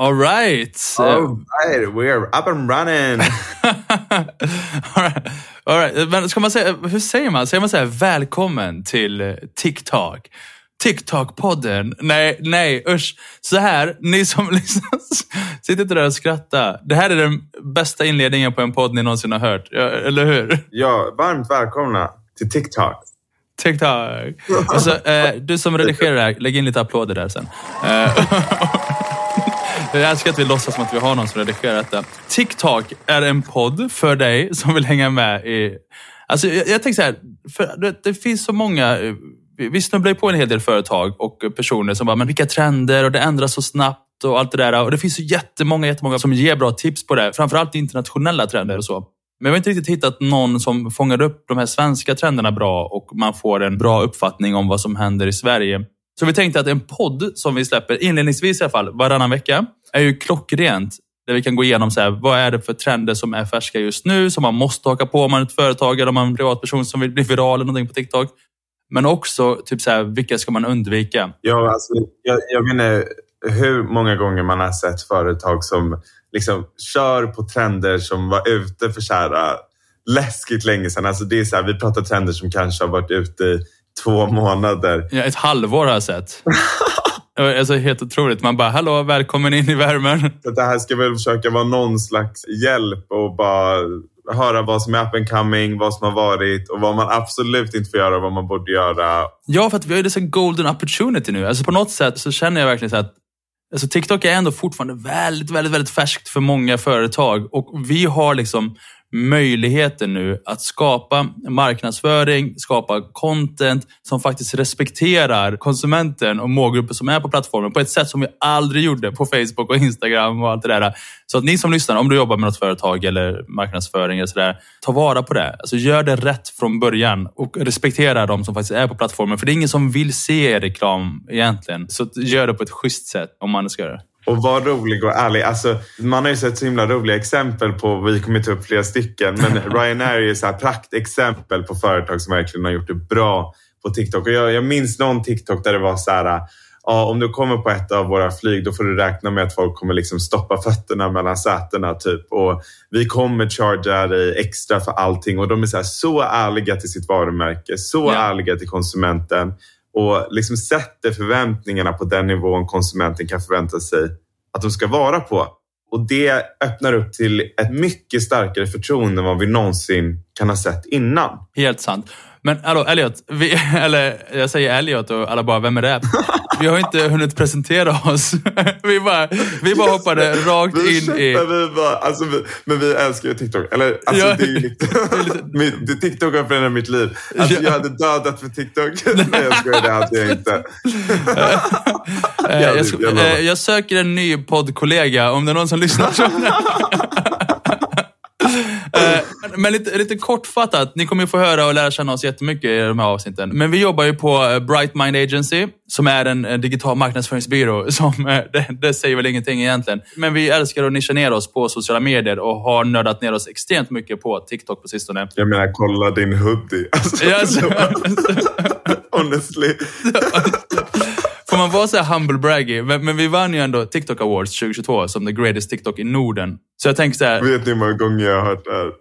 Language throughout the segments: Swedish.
All right. All right, we're up and running. All right. All right. Men ska man säga, hur säger man? Säger man så här, välkommen till eh, TikTok? TikTok-podden. Nej, nej, usch. Så här, ni som lyssnar, sitt inte där och skratta. Det här är den bästa inledningen på en podd ni någonsin har hört. Ja, eller hur? Ja, varmt välkomna till TikTok. TikTok. Alltså, eh, du som redigerar det här, lägg in lite applåder där sen. Eh, jag älskar att vi låtsas som att vi har någon som redigerar detta. TikTok är en podd för dig som vill hänga med i... Alltså, jag, jag tänker så här, för det, det finns så många... Vi snubblar ju på en hel del företag och personer som bara, men vilka trender och det ändras så snabbt och allt det där. Och det finns ju jättemånga, jättemånga som ger bra tips på det. Framförallt internationella trender och så. Men jag har inte riktigt hittat någon som fångar upp de här svenska trenderna bra och man får en bra uppfattning om vad som händer i Sverige. Så vi tänkte att en podd som vi släpper, inledningsvis i alla fall, varannan vecka, är ju klockrent. Där vi kan gå igenom så här, vad är det för trender som är färska just nu, som man måste haka på om man är ett företag eller om man är en privatperson som vill bli viral eller någonting på TikTok. Men också typ så här, vilka ska man undvika? Ja, alltså, jag, jag menar hur många gånger man har sett företag som liksom kör på trender som var ute för så här, äh, läskigt länge sedan. Alltså det är så här, vi pratar trender som kanske har varit ute i två månader. Ja, ett halvår har jag sett. Alltså helt otroligt. Man bara, hallå, välkommen in i värmen. Det här ska väl försöka vara någon slags hjälp och bara höra vad som är up and coming, vad som har varit och vad man absolut inte får göra och vad man borde göra. Ja, för att vi har ju dessa golden opportunity nu. Alltså på något sätt så känner jag verkligen så att alltså TikTok är ändå fortfarande väldigt, väldigt, väldigt färskt för många företag. Och vi har liksom möjligheten nu att skapa marknadsföring, skapa content som faktiskt respekterar konsumenten och målgruppen som är på plattformen på ett sätt som vi aldrig gjorde på Facebook och Instagram och allt det där. Så att ni som lyssnar, om du jobbar med något företag eller marknadsföring eller sådär, ta vara på det. Alltså gör det rätt från början och respektera de som faktiskt är på plattformen. För det är ingen som vill se reklam egentligen. Så gör det på ett schysst sätt om man ska göra det. Och var rolig och ärlig. Alltså, man har ju sett så himla roliga exempel på, vi kommer ta upp flera stycken, men Ryanair är så här praktexempel på företag som verkligen har gjort det bra på TikTok. Och jag, jag minns någon TikTok där det var så här, ja, om du kommer på ett av våra flyg då får du räkna med att folk kommer liksom stoppa fötterna mellan sätena. Typ. Och vi kommer charga dig extra för allting. Och de är så, här, så ärliga till sitt varumärke, så Ja. ärliga till konsumenten och liksom sätter förväntningarna på den nivån konsumenten kan förvänta sig att de ska vara på. Och det öppnar upp till ett mycket starkare förtroende än vad vi någonsin kan ha sett innan. Helt sant. Men hallå, Elliot. Vi, eller jag säger Elliot och alla bara, vem är det? Vi har inte hunnit presentera oss. Vi bara, vi bara hoppade rakt Vi in i... vi bara, alltså, vi, men vi älskar ju TikTok. Eller, alltså, Ja. det är ju lite, det- TikTok har förändrat mitt liv. Alltså, Ja. Jag hade dödat för TikTok. Nej, jag skojar. Det hade jag inte. Eh, jag, jag eh, jag söker en ny poddkollega om det är någon som lyssnar. Men- Men lite, lite kortfattat, ni kommer ju få höra och lära känna oss jättemycket i de här avsnitten. Men vi jobbar ju på eh, Bright Mind Agency, som är en digital marknadsföringsbyrå. Som, eh, det, det säger väl ingenting egentligen. Men vi älskar att nischa ner oss på sociala medier och har nördat ner oss extremt mycket på TikTok på sistone. Jag menar, kolla din hoodie. Alltså, alltså- honestly. Får man vara så här humble braggy? Men, men vi vann ju ändå TikTok Awards 2022 som the greatest TikTok i Norden. Så jag tänker så här... Vet ni hur många gånger jag har hört det här?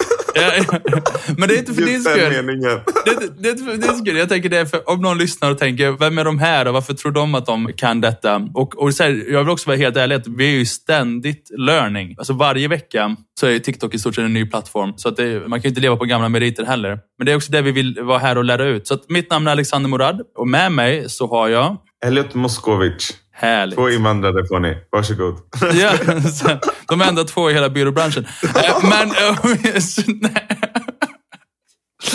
Men det är inte för din Just skull. meningen. Det, är- det är inte för din skull. Jag tänker det är för, om någon lyssnar och tänker, vem är de här och varför tror de att de kan detta? Och, och här, jag vill också vara helt ärlig, att vi är ju ständigt learning. Alltså varje vecka så är TikTok i stort sett en ny plattform. Så att det, man kan ju inte leva på gamla meriter heller. Men det är också det vi vill vara här och lära ut. Så att mitt namn är Alexander Morad och med mig så har jag Elliot Moskovic. Härligt. Två invandrare får ni. Varsågod. Ja, de enda två i hela byråbranschen. Eh, Men...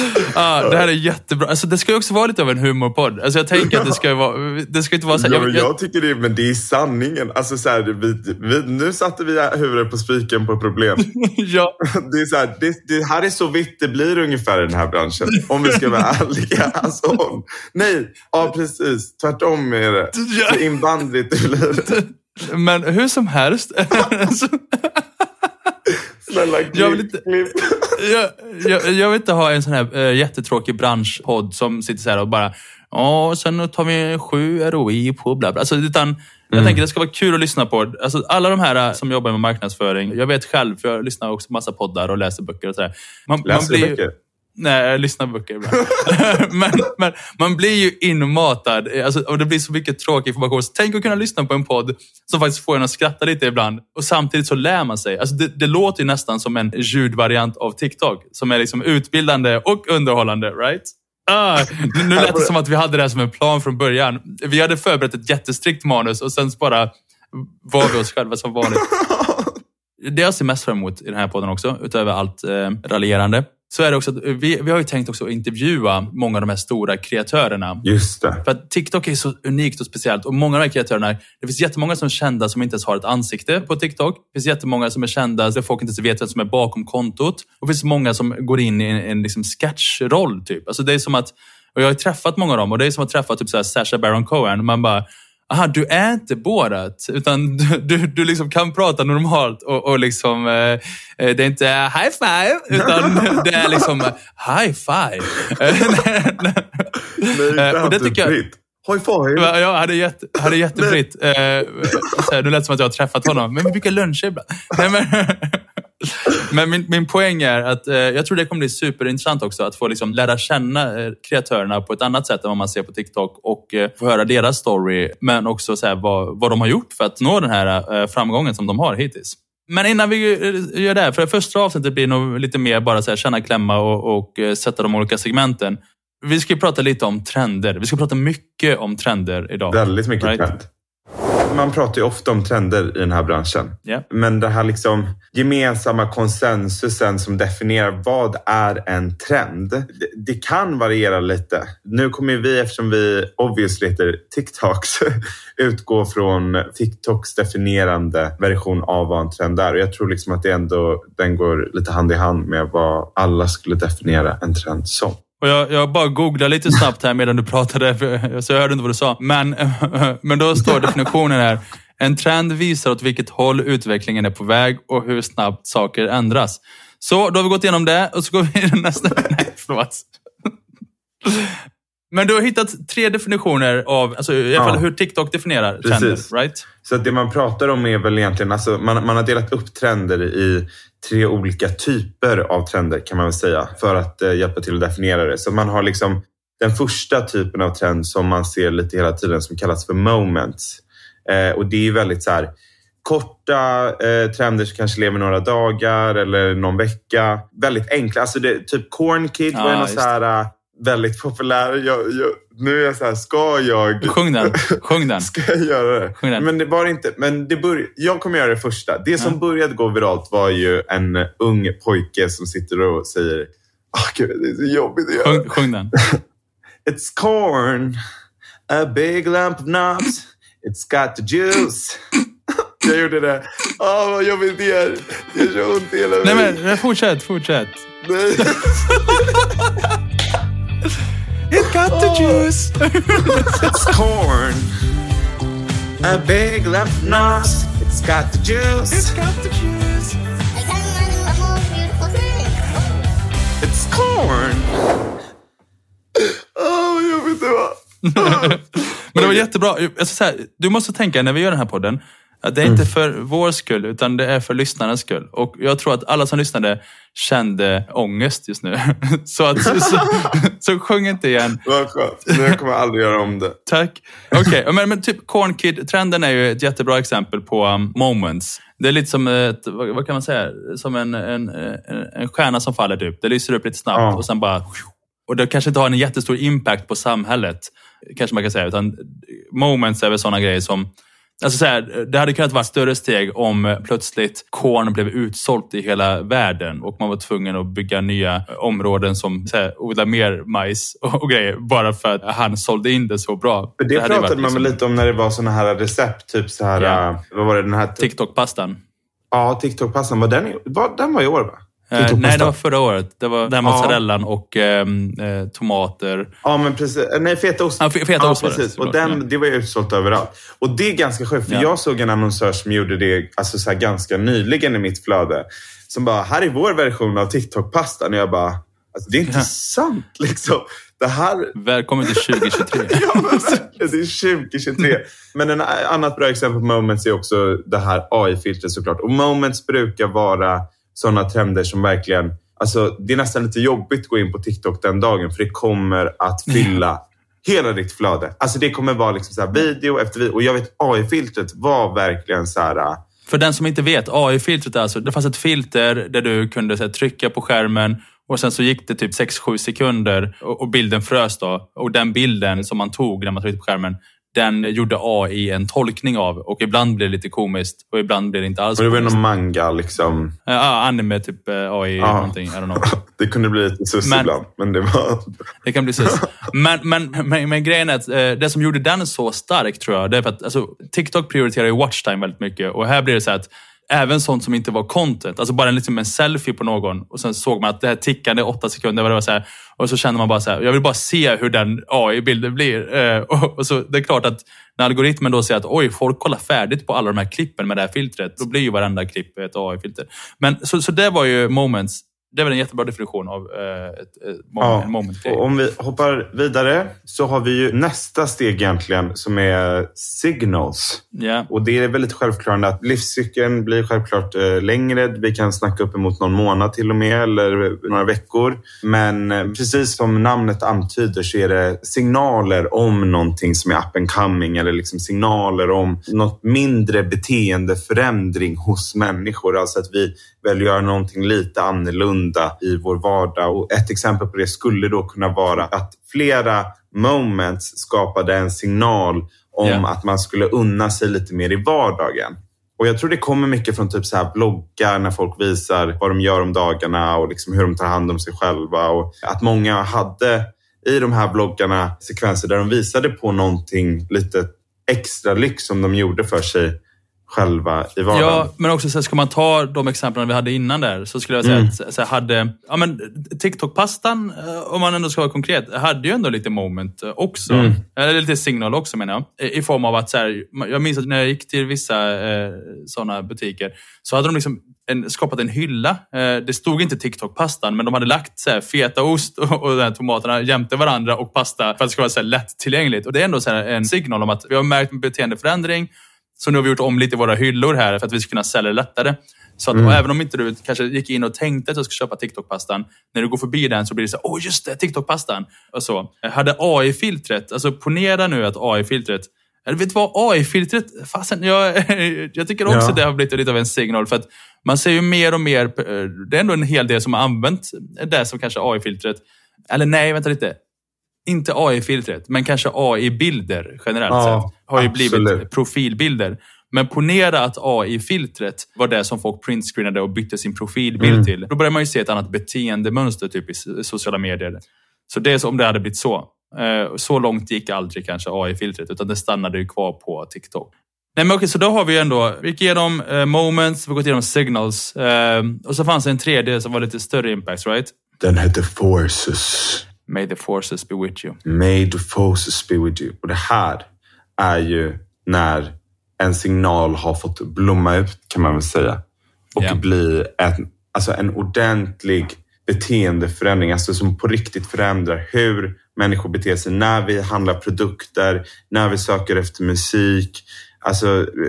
Ah, det här är jättebra. Alltså, det ska ju också vara lite av en humorpodd. Alltså, jag tänker att det ska, vara, det ska inte vara så här, Ja, jag, jag tycker det, men det är sanningen. Alltså, så här, vi, vi, nu satte vi huvudet på spiken på problem. ja, Det, är så här, det, det här är så vitt det blir ungefär i den här branschen. Om vi ska vara ärliga. Alltså, om, nej, ja precis. Tvärtom är det. Så invandrigt det blir. Men hur som helst. Så- Snälla klipp, Jag vill inte- jag, jag, jag vill inte ha en sån här uh, jättetråkig branschpodd som sitter så här och bara Ja, sen tar vi sju ROI på bla bla. Alltså, utan jag Mm. tänker det ska vara kul att lyssna på. Alltså, alla de här äh, som jobbar med marknadsföring. Jag vet själv, för jag lyssnar också på massa poddar och läser böcker och sådär. Man, Läser du ju- böcker? Nej, jag lyssnar på böcker ibland. men, men man blir ju inmatad alltså, och det blir så mycket tråkig information. Så tänk att kunna lyssna på en podd som faktiskt får en att skratta lite ibland. Och samtidigt så lär man sig. Alltså, det, det låter ju nästan som en ljudvariant av TikTok. Som är liksom utbildande och underhållande, right? Ah, nu- lät det som att vi hade det här som en plan från början. Vi hade förberett ett jättestrikt manus och sen bara var vi oss själva som vanligt. Det jag ser mest fram emot i den här podden också, utöver allt eh, raljerande, så är det också att vi, vi har ju tänkt också att intervjua många av de här stora kreatörerna. Just det. För att TikTok är så unikt och speciellt och många av de här kreatörerna, det finns jättemånga som är kända som inte ens har ett ansikte på TikTok. Det finns jättemånga som är kända där folk inte ens vet vem som är bakom kontot. Och det finns många som går in i en, en liksom sketchroll. Typ. Alltså det är som att, och jag har träffat många av dem och det är som att träffa typ så här Sacha Baron Cohen. Man bara, aha, du är inte Borat, utan du, du, du liksom kan prata normalt och, och liksom, eh, eh, det är inte high five, utan det är liksom eh, high five. Nej, Eh, och det tycker jag-. High five! Ja, Jag hade, jätte. Eh, så här, nu lät det som att jag har träffat honom, men vi brukar luncha ibland. Nej, men men min, min poäng är att eh, jag tror det kommer bli superintressant också att få liksom lära känna eh, kreatörerna på ett annat sätt än vad man ser på TikTok och eh, få höra deras story, men också så här, vad, vad de har gjort för att nå den här eh, framgången som de har hittills. Men innan vi eh, gör det, här, för det första avsnittet blir nog lite mer bara så här, känna, klämma och, och eh, sätta de olika segmenten. Vi ska ju prata lite om trender. Vi ska prata mycket om trender idag. Väldigt mycket Right. trend. Man pratar ju ofta om trender i den här branschen. Ja. Men den här liksom gemensamma konsensusen som definierar vad är en trend. Det, det kan variera lite. Nu kommer vi, eftersom vi obviously heter TikToks, utgå från TikToks definierande version av vad en trend är. Och jag tror liksom att det ändå, den går lite hand i hand med vad alla skulle definiera en trend som. Och jag, jag bara googlade lite snabbt här medan du pratade, så jag hörde inte vad du sa. Men, men då står definitionen här. En trend visar åt vilket håll utvecklingen är på väg och hur snabbt saker ändras. Så, då har vi gått igenom det och så går vi till nästa. Nej, förlåt. Men du har hittat tre definitioner av, alltså i alla fall Ja. hur TikTok definierar trender, Precis. right? Så det man pratar om är väl egentligen, alltså man, man har delat upp trender i tre olika typer av trender kan man väl säga för att eh, hjälpa till att definiera det. Så man har liksom den första typen av trend som man ser lite hela tiden som kallas för moments. Eh, och det är ju väldigt så här korta eh, trender som kanske lever några dagar eller någon vecka. Väldigt enkla. Alltså det, typ Corn Kid var Ja, ju någon just så här eh, väldigt populär. Jag, jag, nu är jag så här, ska jag... Sjung den. Sjung den. Ska jag göra det? Sjung den. Men det var inte. Men det bör, jag kommer göra det första. Det som Ja. började gå viralt var ju en ung pojke som sitter och säger Åh gud, det är så jobbigt att göra. Sjung, sjung den. It's corn, a big lump of knobs. It's got the juice. jag gjorde det. Åh, vad jobbigt det är. Det gör så ont i hela Nej mig. men fortsätt, fortsätt. Nej. It got the juice. It's corn, a big of knobs. It's got the juice. got the juice. I can't imagine a more beautiful thing. It's corn. Åh, vad jobbigt det var. Men det var jättebra. Jag ska säga, du måste tänka när vi gör den här podden, att det är inte för vår skull, utan det är för lyssnarens skull. Och jag tror att alla som lyssnade kände ångest just nu. Så, att, så, så, så sjung inte igen. Vad skönt. Nu kommer jag aldrig göra om det. Tack. Okej, men, men typ Corn Kid-trenden är ju ett jättebra exempel på um, moments. Det är lite som ett, vad, vad kan man säga, som en, en, en, en stjärna som faller typ. Det lyser upp lite snabbt Ja. och sen bara... Och det kanske inte har en jättestor impact på samhället, kanske man kan säga. Utan moments är väl sådana grejer som... Alltså så här, det hade kunnat vara ett större steg om plötsligt korn blev utsålt i hela världen och man var tvungen att bygga nya områden som så här, odlar mer majs och, och grejer bara för att han sålde in det så bra. För det, ju pratade varit man liksom lite om när det var såna här recept. Typ så här, Ja. äh, vad var det? Den här TikTok-pastan. Ja, TikTok-passan. Var den, var, den var i år va? Eh, nej, det var förra året. Det var den Ja. mozzarellan och ehm, eh, tomater. Ja, men precis. Eh, Nej, fetaost. Ja, fe- fetaost var det, precis. Och den, det var ju utsålt överallt. Och det är ganska sjukt, för Ja. jag såg en annonsör som gjorde det alltså, så här, ganska nyligen i mitt flöde. Som bara, här är vår version av TikTok-pastan. Och jag bara, Alltså, det är inte Ja. sant liksom. Det här Välkommen till 2023. ja, men verkligen. det är 2023. Men en annat bra exempel på moments är också det här AI-filtret såklart. Och moments brukar vara sådana trender som verkligen... Alltså, det är nästan lite jobbigt att gå in på TikTok den dagen för det kommer att fylla hela ditt flöde. Alltså det kommer vara liksom så video efter video. Och jag vet AI-filtret var verkligen så här... äh, För den som inte vet, AI-filtret alltså, det fanns ett filter där du kunde här, trycka på skärmen och sen så gick det typ 6-7 sekunder och, och bilden frös då. Och den bilden som man tog när man tryckte på skärmen, den gjorde AI en tolkning av. Och ibland blev det lite komiskt och ibland blev det inte alls Och det var någon manga liksom. Ja, ah, anime, typ eh, AI Ja. någonting. I don't know. Det kunde bli lite sus Men- ibland. Men det var... Det kan bli sus. Men, men, men, men grejen är att eh, det som gjorde den så stark tror jag, det är för att alltså, TikTok prioriterar ju watchtime väldigt mycket. Och här blir det så att även sånt som inte var content, alltså bara en, liksom en selfie på någon och sen såg man att det här tickande åtta sekunder. Och, det var så här, och så kände man bara så här, jag vill bara se hur den AI-bilden blir. Eh, och, och så, det är klart att när algoritmen då säger att oj, folk kollar färdigt på alla de här klippen med det här filtret, då blir ju varenda klipp ett AI-filter. Men så, så det var ju moments. Det är väl en jättebra definition av eh, ett, moment, en moment om vi hoppar vidare så har vi ju nästa steg egentligen som är signals. Ja. Och det är väldigt självklarande att livscykeln blir självklart eh, längre. Vi kan snacka uppemot någon månad till och med eller några veckor. Men eh, precis som namnet antyder så är det signaler om någonting som är up and coming eller liksom signaler om något mindre beteendeförändring hos människor. Alltså att vi att göra någonting lite annorlunda i vår vardag. Och ett exempel på det skulle då kunna vara att flera moments skapade en signal om Ja. att man skulle unna sig lite mer i vardagen. Och jag tror det kommer mycket från typ så här bloggar när folk visar vad de gör om dagarna och liksom hur de tar hand om sig själva. Och att många hade i de här bloggarna sekvenser där de visade på någonting lite extra lyx som de gjorde för sig själva i vardagen. Ja, men också så här, ska man ta de exemplen vi hade innan där så skulle jag säga Mm. att så här, hade, ja, men TikTok-pastan, eh, om man ändå ska vara konkret, hade ju ändå lite moment eh, också. Mm. Eller lite signal också menar jag. I- form av att, så här, jag minns att när jag gick till vissa eh, sådana butiker så hade de liksom en, skapat en hylla. Eh, det stod inte TikTok-pastan, men de hade lagt så här, fetaost och, och här tomaterna jämte varandra och pasta för att det ska vara så här, lättillgängligt. Och det är ändå så här, en signal om att vi har märkt en beteendeförändring. Så nu har vi gjort om lite i våra hyllor här för att vi ska kunna sälja det lättare. Så att, och även om inte du kanske gick in och tänkte att du ska köpa TikTok-pastan, när du går förbi den så blir det så åh just det, TikTok-pastan. Och så. Hade AI-filtret, alltså ponera nu att AI-filtret eller vet du vad? AI-filtret, fasen, jag, jag tycker också Ja. det har blivit lite av en signal. För att man ser ju mer och mer, eh, det är ändå en hel del som har använt det som kanske AI-filtret. Eller nej, vänta lite. Inte AI-filtret, men kanske AI-bilder generellt Ja, sett. Har ju blivit absolut. profilbilder. Men ponera att AI-filtret var det som folk printscreenade och bytte sin profilbild Mm. till. Då börjar man ju se ett annat beteendemönster typ i sociala medier. Så det är som om det hade blivit så. Eh, Så långt gick aldrig kanske AI-filtret, utan det stannade ju kvar på TikTok. Nej, men okej, så då har vi ändå, vi gick igenom eh, moments, vi har gått igenom signals. Eh, och så fanns det en tredje som var lite större impacts, right? Den hette Forces. May the forces be with you. May the forces be with you. Och det här är ju när en signal har fått blomma ut, kan man väl säga. Och Ja. bli en, alltså en ordentlig beteendeförändring, alltså som på riktigt förändrar hur människor beter sig när vi handlar produkter, när vi söker efter musik, alltså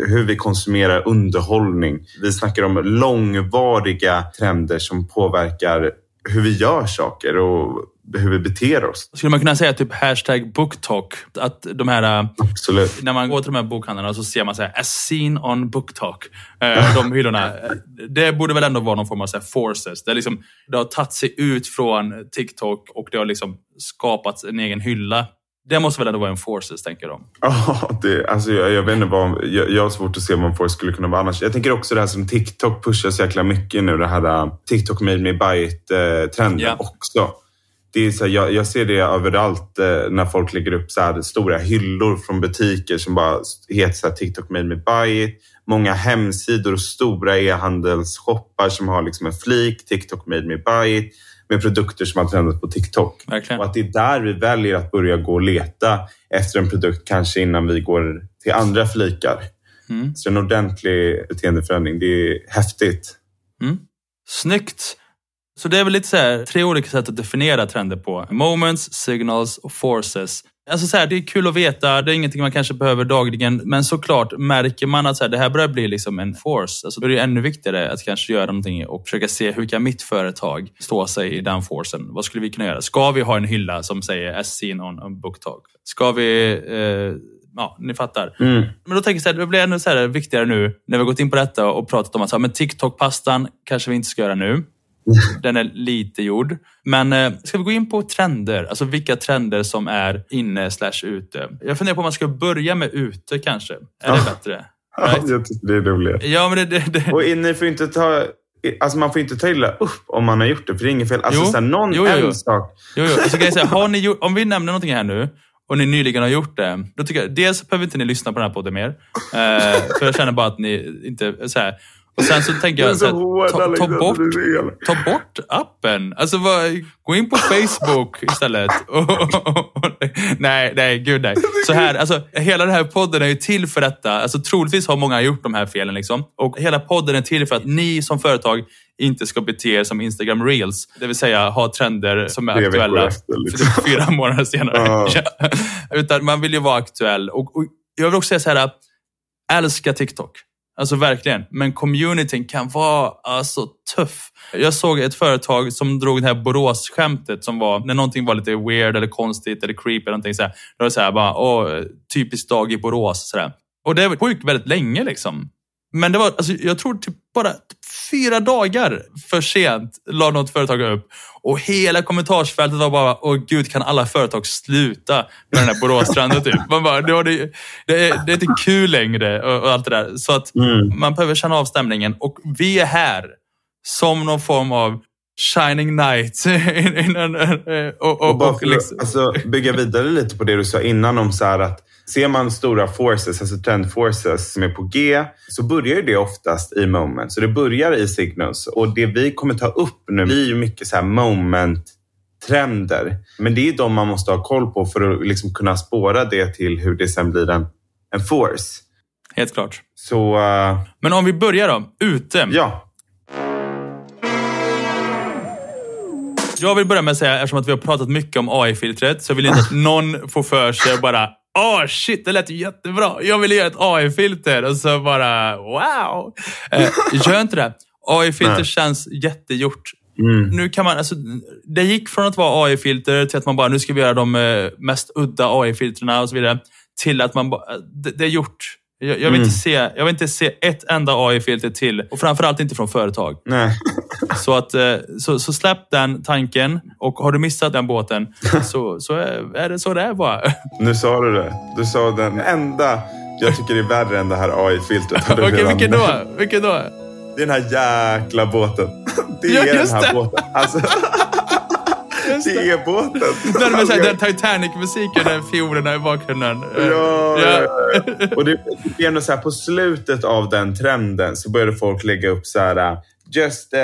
hur vi konsumerar underhållning. Vi snackar om långvariga trender som påverkar hur vi gör saker och hur vi beter oss. Skulle man kunna säga typ hashtag booktalk? Att de här, eh, Absolut. när man går till de här bokhandlarna så ser man så här, as seen on booktalk. Eh, de hyllorna. Eh, Det borde väl ändå vara någon form av så här forces. Det, är liksom, det har tagit sig ut från TikTok och det har liksom skapats en egen hylla. Det måste väl ändå vara en forces, tänker de. Ja, det, alltså jag, jag vet inte vad, jag, jag har svårt att se vad folk skulle kunna vara annars. Jag tänker också det här som TikTok pushar så jäkla mycket nu, det här uh, TikTok made me buy it-trenden Ja. också. Det är så här, jag, jag ser det överallt eh, när folk lägger upp så här stora hyllor från butiker som bara heter så här, TikTok made me buy it. Många hemsidor och stora e-handelsshoppar som har liksom en flik, TikTok made me buy it, med produkter som har trendat på TikTok. Verkligen. Och att det är där vi väljer att börja gå och leta efter en produkt, kanske innan vi går till andra flikar. Mm. Så en ordentlig beteendeförändring, det är häftigt. Mm. Snyggt! Så det är väl lite så här, tre olika sätt att definiera trender på. Moments, signals och forces. Alltså så här, det är kul att veta, det är ingenting man kanske behöver dagligen. Men såklart, märker man att så här, det här börjar bli liksom en force, alltså, då är det ännu viktigare att kanske göra någonting och försöka se hur kan mitt företag stå sig i den forcen? Vad skulle vi kunna göra? Ska vi ha en hylla som säger as seen on a book talk? Ska vi eh, Ja, ni fattar. Mm. Men då tänker jag så här, det blir ännu så här viktigare nu när vi har gått in på detta och pratat om att så här, men TikTok-pastan kanske vi inte ska göra nu. Den är lite gjord. Men eh, ska vi gå in på trender? Alltså vilka trender som är inne slash ute. Jag funderar på om man ska börja med ute kanske. Är det Ja. bättre? Ja, Right? jag tycker det är roligt. Ja, men det... det, det. Och ni får inte ta... Alltså man får inte ta illa upp om man har gjort det, för det är inget fel. Alltså Jo. så här, någon Jo, jo, jo. en sak... Jo, jo. Så kan jag säga, har ni gjort, om vi nämner någonting här nu och ni nyligen har gjort det, då tycker jag dels behöver inte ni lyssna på den här podden mer. Eh, för jag känner bara att ni inte... Så här. Och sen så tänker jag, så här, ta, ta, Alexander, bort, ta bort appen. Alltså, vad, gå in på Facebook istället. nej, nej, gud nej. Så här, alltså, hela den här podden är ju till för detta. Alltså, troligtvis har många gjort de här felen. Liksom. Och hela podden är till för att ni som företag inte ska bete er som Instagram reels. Det vill säga ha trender som är aktuella efter, liksom. för fyra månader senare. Ja. Utan man vill ju vara aktuell. Och, och jag vill också säga så här, älska TikTok. Alltså verkligen. Men communityn kan vara alltså, tuff. Jag såg ett företag som drog det här Borås-skämtet som var när någonting var lite weird eller konstigt eller creepy. Eller någonting så här. Då var det så här, bara, Åh, typisk dag i Borås. Så där. Och det pågick väldigt länge. liksom. Men det var, alltså, jag tror typ bara typ fyra dagar för sent la något företag upp. Och hela kommentarsfältet var bara, åh gud kan alla företag sluta med den här Boråstrenden typ. Man bara, det, var det, det, är, det är inte kul längre och, och allt det där. Så att Mm. man behöver känna av stämningen. Och vi är här som någon form av shining night. Innan, och, och, Och bara för liksom, alltså, bygga vidare lite på det du sa innan om så att ser man stora forces, alltså trendforces som är på G, så börjar det oftast i moment. Så det börjar i signals. Och det vi kommer ta upp nu blir ju mycket så här moment-trender. Men det är de man måste ha koll på för att liksom kunna spåra det till hur det sen blir en, en force. helt klart. Så eh, Men om vi börjar då, ute. ja, Jag vill börja med att säga, eftersom att vi har pratat mycket om AI-filtret, så vill jag inte att någon får för sig bara Åh shit, det lät ju jättebra. Jag vill göra ett AI-filter. Och så bara wow. Eh, gör inte det. AI-filter känns jättegjort. mm, Nu kan man, alltså, det gick från att vara AI-filter till att man bara, nu ska vi göra de eh, mest udda AI-filtrerna och så vidare. Till att man bara, det, det är gjort. Jag, jag, vill Mm. inte se, jag vill inte se ett enda AI-filter till. Och framförallt inte från företag. nej. Så, att, eh, så, så släpp den tanken och har du missat den båten så, så är det så det är bara. Nu sa du det. Du sa den enda jag tycker är värre än det här AI-filtret. Okej, redan vilken då? Vilken då? Det är den här jäkla båten. Det Ja, är den just här det. båten. Alltså, det är båten. Den så här, den Titanic-musiken, den fiolerna i bakgrunden. Ja, ja. ja. Och det, det är ändå så här, på slutet av den trenden så började folk lägga upp så här Just uh,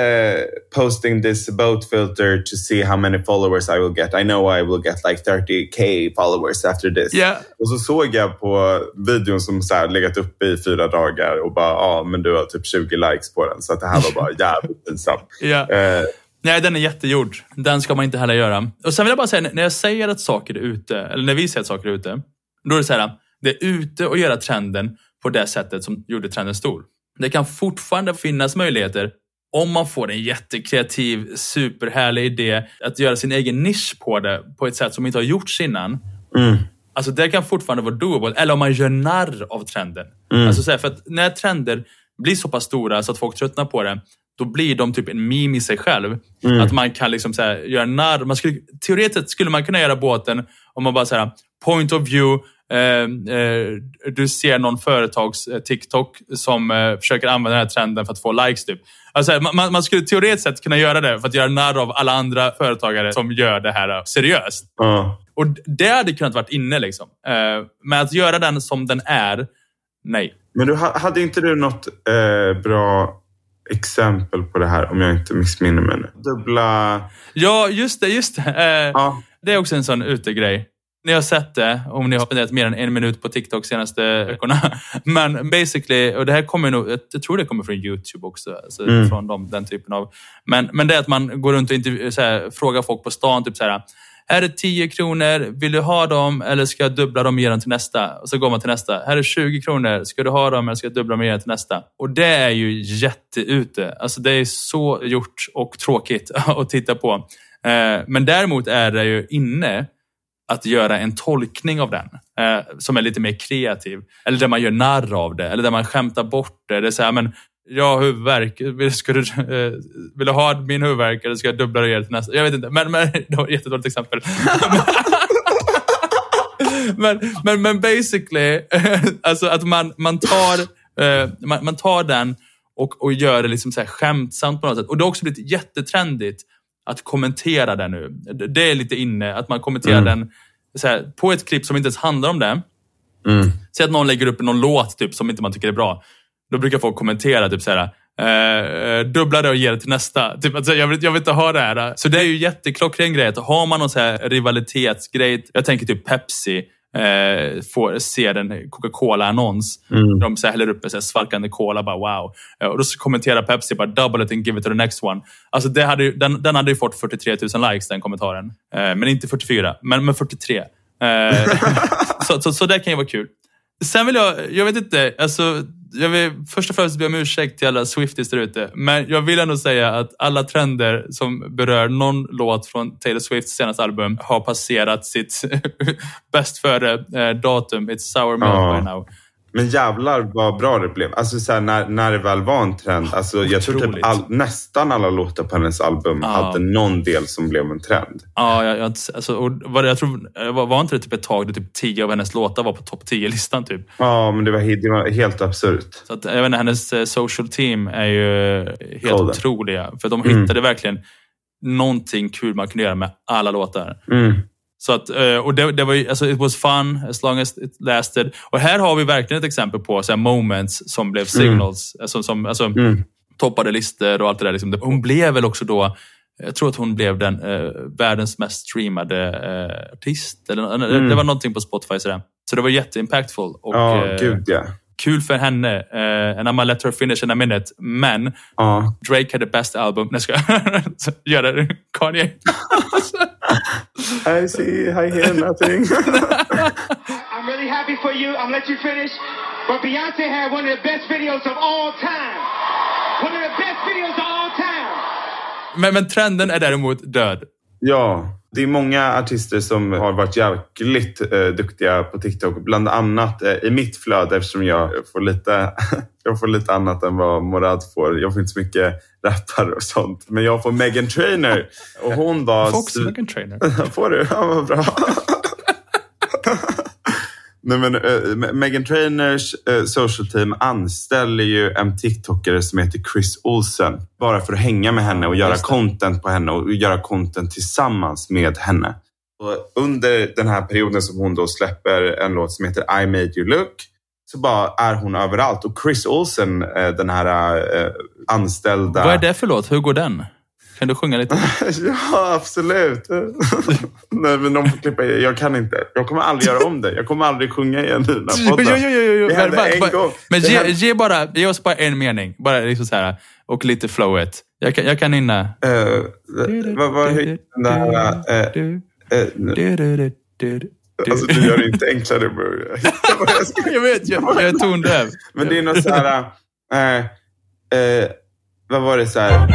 posting this boat filter to see how many followers I will get. I know I will get like 30k followers after this. Ja. Och så såg jag på videon som så här legat uppe i fyra dagar och bara, ja men du har typ 20 likes på den. Så det här var bara jävligt pinsamt. Ja. Eh, Nej, den är jättegjord. Den ska man inte heller göra. Och Sen vill jag bara säga, när jag säger att saker är ute, eller när vi säger att saker är ute, då är det så här, det är ute att göra trenden på det sättet som gjorde trenden stor. Det kan fortfarande finnas möjligheter om man får en jättekreativ, superhärlig idé att göra sin egen nisch på det på ett sätt som inte har gjorts innan. mm, Alltså det kan fortfarande vara doable. Eller om man gör narr av trenden. Mm. Alltså så här, för att när trender blir så pass stora så att folk tröttnar på det, då blir de typ en meme i sig själv. Mm. Att man kan liksom så här, göra narr. Man skulle, teoretiskt skulle man kunna göra båten om man bara säger point of view, du ser någon företags eh, TikTok som eh, försöker använda den här trenden för att få likes. Typ. Alltså, man- man, skulle teoretiskt sett kunna göra det för att göra narr av alla andra företagare som gör det här eh, seriöst. ja. Och det hade kunnat varit inne. liksom. Eh, men att göra den som den är, nej. Men du, ha- hade inte du något eh, bra exempel på det här om jag inte missminner mig nu? Dubbla... Ja, just det. just det. Eh, Ja, Det är också en sån utegrej. Ni har sett det om ni har spenderat mer än en minut på TikTok senaste veckorna. Men basically, och det här kommer nog, jag tror det kommer från YouTube också. Alltså Mm. Från dem, den typen av... Men, men det är att man går runt och intervju- så här, frågar folk på stan, typ så här. Här är 10 kronor, vill du ha dem eller ska jag dubbla dem och ge dem till nästa? Och så går man till nästa. Här är 20 kronor, ska du ha dem eller ska jag dubbla dem och ge dem till nästa? Och det är ju jätteute. Alltså det är så gjort och tråkigt att titta på. Eh, Men däremot är det ju inne att göra en tolkning av den eh, som är lite mer kreativ. Eller där man gör narr av det, eller där man skämtar bort det. Det är så här, men jag har huvudvärk. Vill, ska du, eh, vill du ha min huvudvärk eller ska jag dubbla det det till nästa? Jag vet inte, men, men det var ett jättedåligt exempel. men, men, men basically, alltså att man, man, tar, eh, man, man tar den och, och gör det liksom så här skämtsamt på något sätt. Och det har också blivit jättetrendigt att kommentera det nu. Det- är lite inne, att man kommenterar Mm. den här, på ett klipp som inte ens handlar om det. Mm. Säg att någon lägger upp någon låt typ, som inte man tycker är bra. Då brukar folk kommentera typ så här. Eh, dubbla det och ge det till nästa. Typ, säga, jag, vill, jag vill inte ha det här. Så det är ju jätteklockren grej. Har man någon så här rivalitetsgrej. Jag tänker typ Pepsi. Eh, får, ser en Coca-Cola-annons. Mm. De så här, häller upp en så här svalkande cola. Bara, wow. Eh, och då kommenterar Pepsi bara double it and give it to the next one. Alltså det hade, ju- den, den hade ju fått 43 000 likes, den kommentaren. Eh, men inte 44, men, men 43. Eh, så, så, så det kan ju vara kul. Sen vill jag, jag vet inte, alltså, jag vill först och främst be om ursäkt till alla Swifties där ute. Men jag vill ändå säga att alla trender som berör någon låt från Taylor Swifts senaste album har passerat sitt bäst före-datum. It's sour milk Ja. by now. Men jävlar vad bra det blev. Alltså så här, när, när det väl var en trend. Alltså, jag tror typ all, nästan alla låtar på hennes album Ja. hade någon del som blev en trend. Ja, jag, alltså, och var, det- jag tror, var, var inte det typ ett tag där typ 10 av hennes låtar var på topp 10-listan? Typ? Ja, men det var, det var helt absurt. Så att, jag vet inte, hennes eh, social team är ju helt Golden. otroliga. För de Mm. hittade verkligen någonting kul man kunde göra med alla låtar. Mm. Så att, eh, och det, det var ju, alltså, it was fun as long as it lasted. Och här har vi verkligen ett exempel på så moments som blev signals. Alltså, som, alltså, Mm. toppade listor och allt det där. Liksom. Hon blev väl också då, jag tror att hon blev den eh, världens mest streamade eh, artist. Eller, Mm. Det var någonting på Spotify. Sådär. Så det var jätteimpactful. Och, Ja, eh, gud ja. Kul för henne. Uh, and I'm let her finish in a minute. Men ja. Drake had the best album. Nej, ska jag Gör det. Kanye. I see, I hear nothing. I'm really happy for you. I'm let you finish. But Beyonce had one of the best videos of all time. One of the best videos of all time. men, men trenden är däremot död. ja, det är många artister som har varit jäkligt eh, duktiga på TikTok. Bland annat eh, i mitt flöde eftersom jag får lite jag får lite annat än vad Morad får. Jag får inte så mycket rappare och sånt. Men jag får Megan Trainer. Och hon var... Fox Megan Trainer. Får du? Ja, vad bra. Nej, men, eh, Me- Megan Trainers eh, social team anställer ju en TikTokare som heter Chris Olsen. Bara för att hänga med henne och göra content på henne och göra content tillsammans med henne. Och under den här perioden som hon då släpper en låt som heter I made you look så bara är hon överallt. Och Chris Olsen, eh, den här eh, anställda... Vad är det för låt? Hur går den? Kan du sjunga lite? Ja, absolut. Nej, men de får klippa i. Jag kan inte. Jag kommer aldrig göra om det. Jag kommer aldrig sjunga igen i den här podden. Det hände Men, en bara- gång. men ge, ge, bara, ge oss bara en mening. Bara liksom så här, och lite flowet. Jag kan, jag kan nynna. Eh, vad var? Den där... eh, eh, alltså, du gör det inte enklare. bro. Jag Jag vet, jag, jag är tondöv. Men det är något så här... eh, eh, vad var det så här?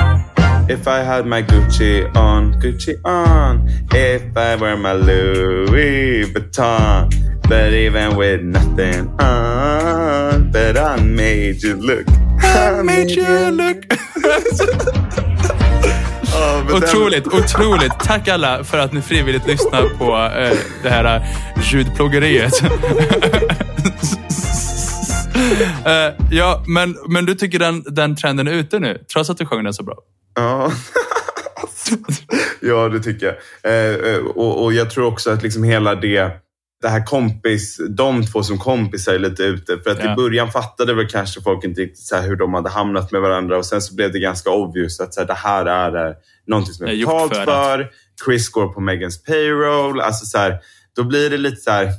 If I had my Gucci on, Gucci on. If I wear my Louis Vuitton. But even with nothing on. But I made you look. I made you look. Ja, men den- Otroligt, otroligt. Tack alla för att ni frivilligt lyssnar på eh, det här eh, ljudplågeriet. Eh, ja, men, men du tycker den, den trenden är ute nu, trots att du sjöng den så bra? Ja. ja, det tycker jag. Eh, eh, och, och jag tror också att liksom hela det, det här kompis, de två som kompisar är lite ute. För att Ja. i början fattade väl kanske folk inte riktigt så här hur de hade hamnat med varandra och sen så blev det ganska obvious att så här, det här är eh, någonting som gjort betalt för för. Chris går på Megans payroll. Alltså så här, då blir det lite så här...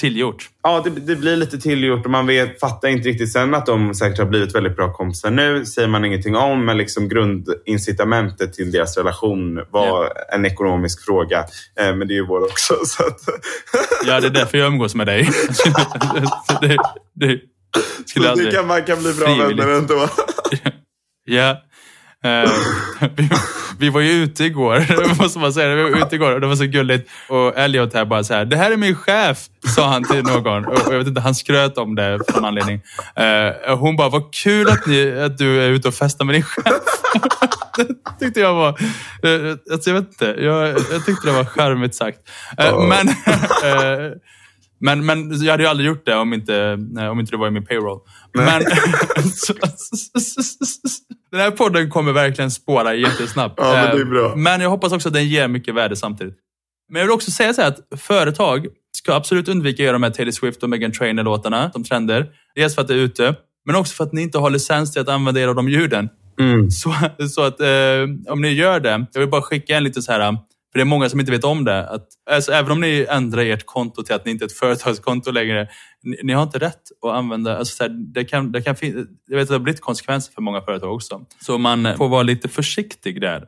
Tillgjort. Ja, det, det blir lite tillgjort och man vet, fattar inte riktigt. Sen att de säkert har blivit väldigt bra kompisar nu säger man ingenting om, men liksom grundincitamentet till deras relation var en ekonomisk fråga. Eh, men det är ju vår också. Så att, Ja, det är därför jag umgås med dig. det, det skulle så det kan, man kan bli bra frivilligt. vänner ändå. Ja. Eh, vi, vi var ju ute igår, måste man säga. Vi var ute igår och det var så gulligt. Och Elliot här bara så här, det här är min chef, sa han till någon. Och jag vet inte, han skröt om det för någon anledning. Eh, hon bara, vad kul att, ni, att du är ute och festar med din chef. det tyckte jag var... eh, Alltså jag vet inte, jag, jag tyckte det var charmigt sagt. Eh. Men... men, men jag hade ju aldrig gjort det om inte, eh, om inte det var i min payroll. Men, den här podden kommer verkligen spåra jättesnabbt. Ja, men det är Eh, bra. Men jag hoppas också att den ger mycket värde samtidigt. Men jag vill också säga så här att företag ska absolut undvika att göra de här Taylor Swift och Meghan Trainor-låtarna som trender. Dels för att det är ute, men också för att ni inte har licens till att använda er av de ljuden. Mm. Så, så att eh, om ni gör det, jag vill bara skicka en lite så här, för det är många som inte vet om det. Att, alltså, även om ni ändrar ert konto till att ni inte är ett företagskonto längre, ni, ni har inte rätt att använda, alltså, så här, det kan, det kan fin- jag vet att det har blivit konsekvenser för många företag också. Så man får vara lite försiktig där.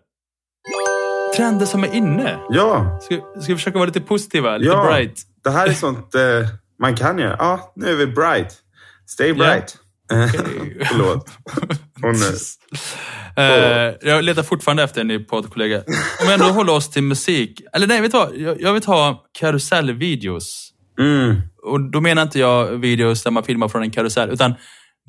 Trender som är inne. Ja, Ska, ska vi försöka vara lite positiva, lite ja. bright? Det här är sånt eh, man kan göra. Ja, nu är vi bright. Stay bright. Förlåt. Åh, nej. Eh, jag letar fortfarande efter en ny poddkollega. Om vi ändå håller oss till musik. Eller nej, vet du vad? Jag, vill ha karusellvideos. Mm. Och då menar inte jag videos där man filmar från en karusell, utan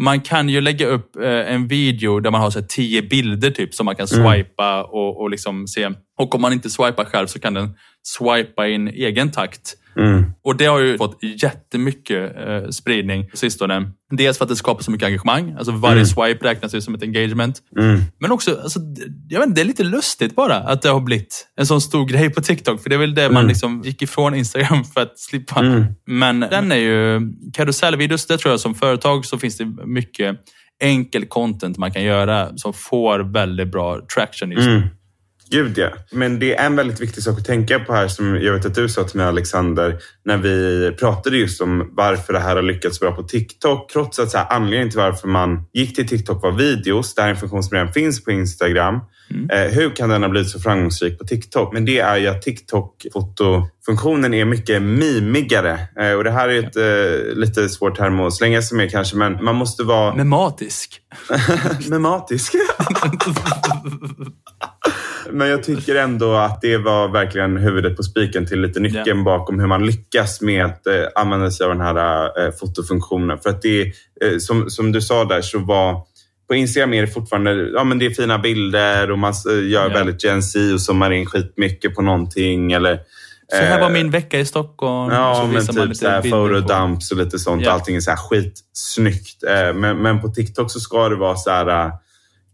man kan ju lägga upp eh, en video där man har så här, tio bilder typ som man kan swipa och, och liksom se. Och om man inte swipar själv så kan den swipa i en egen takt. Mm. Och det har ju fått jättemycket eh, spridning på sistone. Dels för att det skapar så mycket engagemang. Alltså varje swipe räknas ju som ett engagement. Mm. Men också, alltså, jag vet inte, det är lite lustigt bara att det har blivit en sån stor grej på TikTok. För det är väl det man liksom gick ifrån Instagram för att slippa. Mm. Men den är ju, karusellvideos, det tror jag som företag så finns det mycket enkel content man kan göra som får väldigt bra traction just nu. Mm. Gud ja. Men det är en väldigt viktig sak att tänka på här som jag vet att du sa till mig Alexander när vi pratade just om varför det här har lyckats bra på TikTok. Trots att så här, anledningen till varför man gick till TikTok var videos. Det här är en funktion som redan finns på Instagram. Eh, hur kan den ha blivit så framgångsrik på TikTok? Men det är ju att TikTok-fotofunktionen är mycket mimigare. Eh, och det här är ett eh, lite svårt term att slänga sig med kanske, men man måste vara Mematisk. mematisk. Men jag tycker ändå att det var verkligen huvudet på spiken till lite nyckeln bakom hur man lyckas med att eh, använda sig av den här eh, fotofunktionen. För att det eh, som, som du sa där, så var på Instagram är det fortfarande ja, men det är fina bilder och man eh, gör Ja. väldigt Gen Z och zoomar in skitmycket på någonting. Eller, Så här var eh, min vecka i Stockholm. Ja, så men visar man typ lite så photodumps och lite sånt. Ja. Allting är så här skitsnyggt. Eh, Men, men på TikTok så ska det vara så här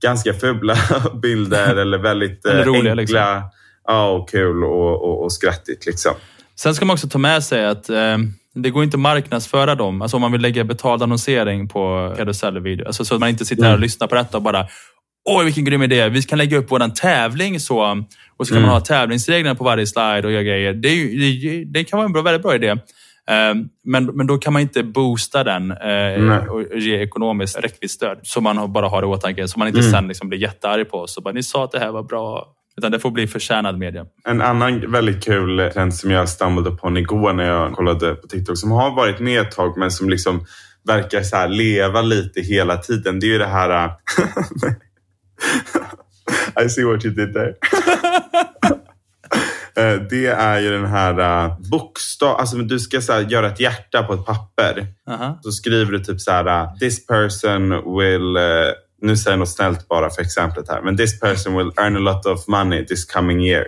ganska fula bilder eller väldigt eh, Eller roliga, enkla. liksom. Ja, och kul och, och, och skrattigt liksom. Sen ska man också ta med sig att eh, det går inte att marknadsföra dem. Alltså om man vill lägga betald annonsering på karusellvideo. Alltså så att man inte sitter här och Mm. lyssnar på detta och bara Oj, vilken grym idé. Vi kan lägga upp vår tävling så. Och så kan Mm. man ha tävlingsreglerna på varje slide och göra grejer. Det, är det, det kan vara en bra, väldigt bra idé. Eh, Men, men då kan man inte boosta den eh, och ge ekonomiskt räckvidd stöd. Så man bara har i åtanke. Så man inte Mm. sen liksom blir jättearg på och bara, Ni sa att det här var bra. Utan det får bli förtjänad media. En annan väldigt kul trend som jag stumblade på igår när jag kollade på TikTok som har varit med ett tag men som liksom verkar så leva lite hela tiden. Det är ju det här... äh, I see what you did there. Eh, Det är ju den här uh, bokstav... Alltså du ska så göra ett hjärta på ett papper. Aha. Så skriver du typ så här, uh, this person will... nu säger jag något snällt bara för exemplet här. Men this person will earn a lot of money this coming year.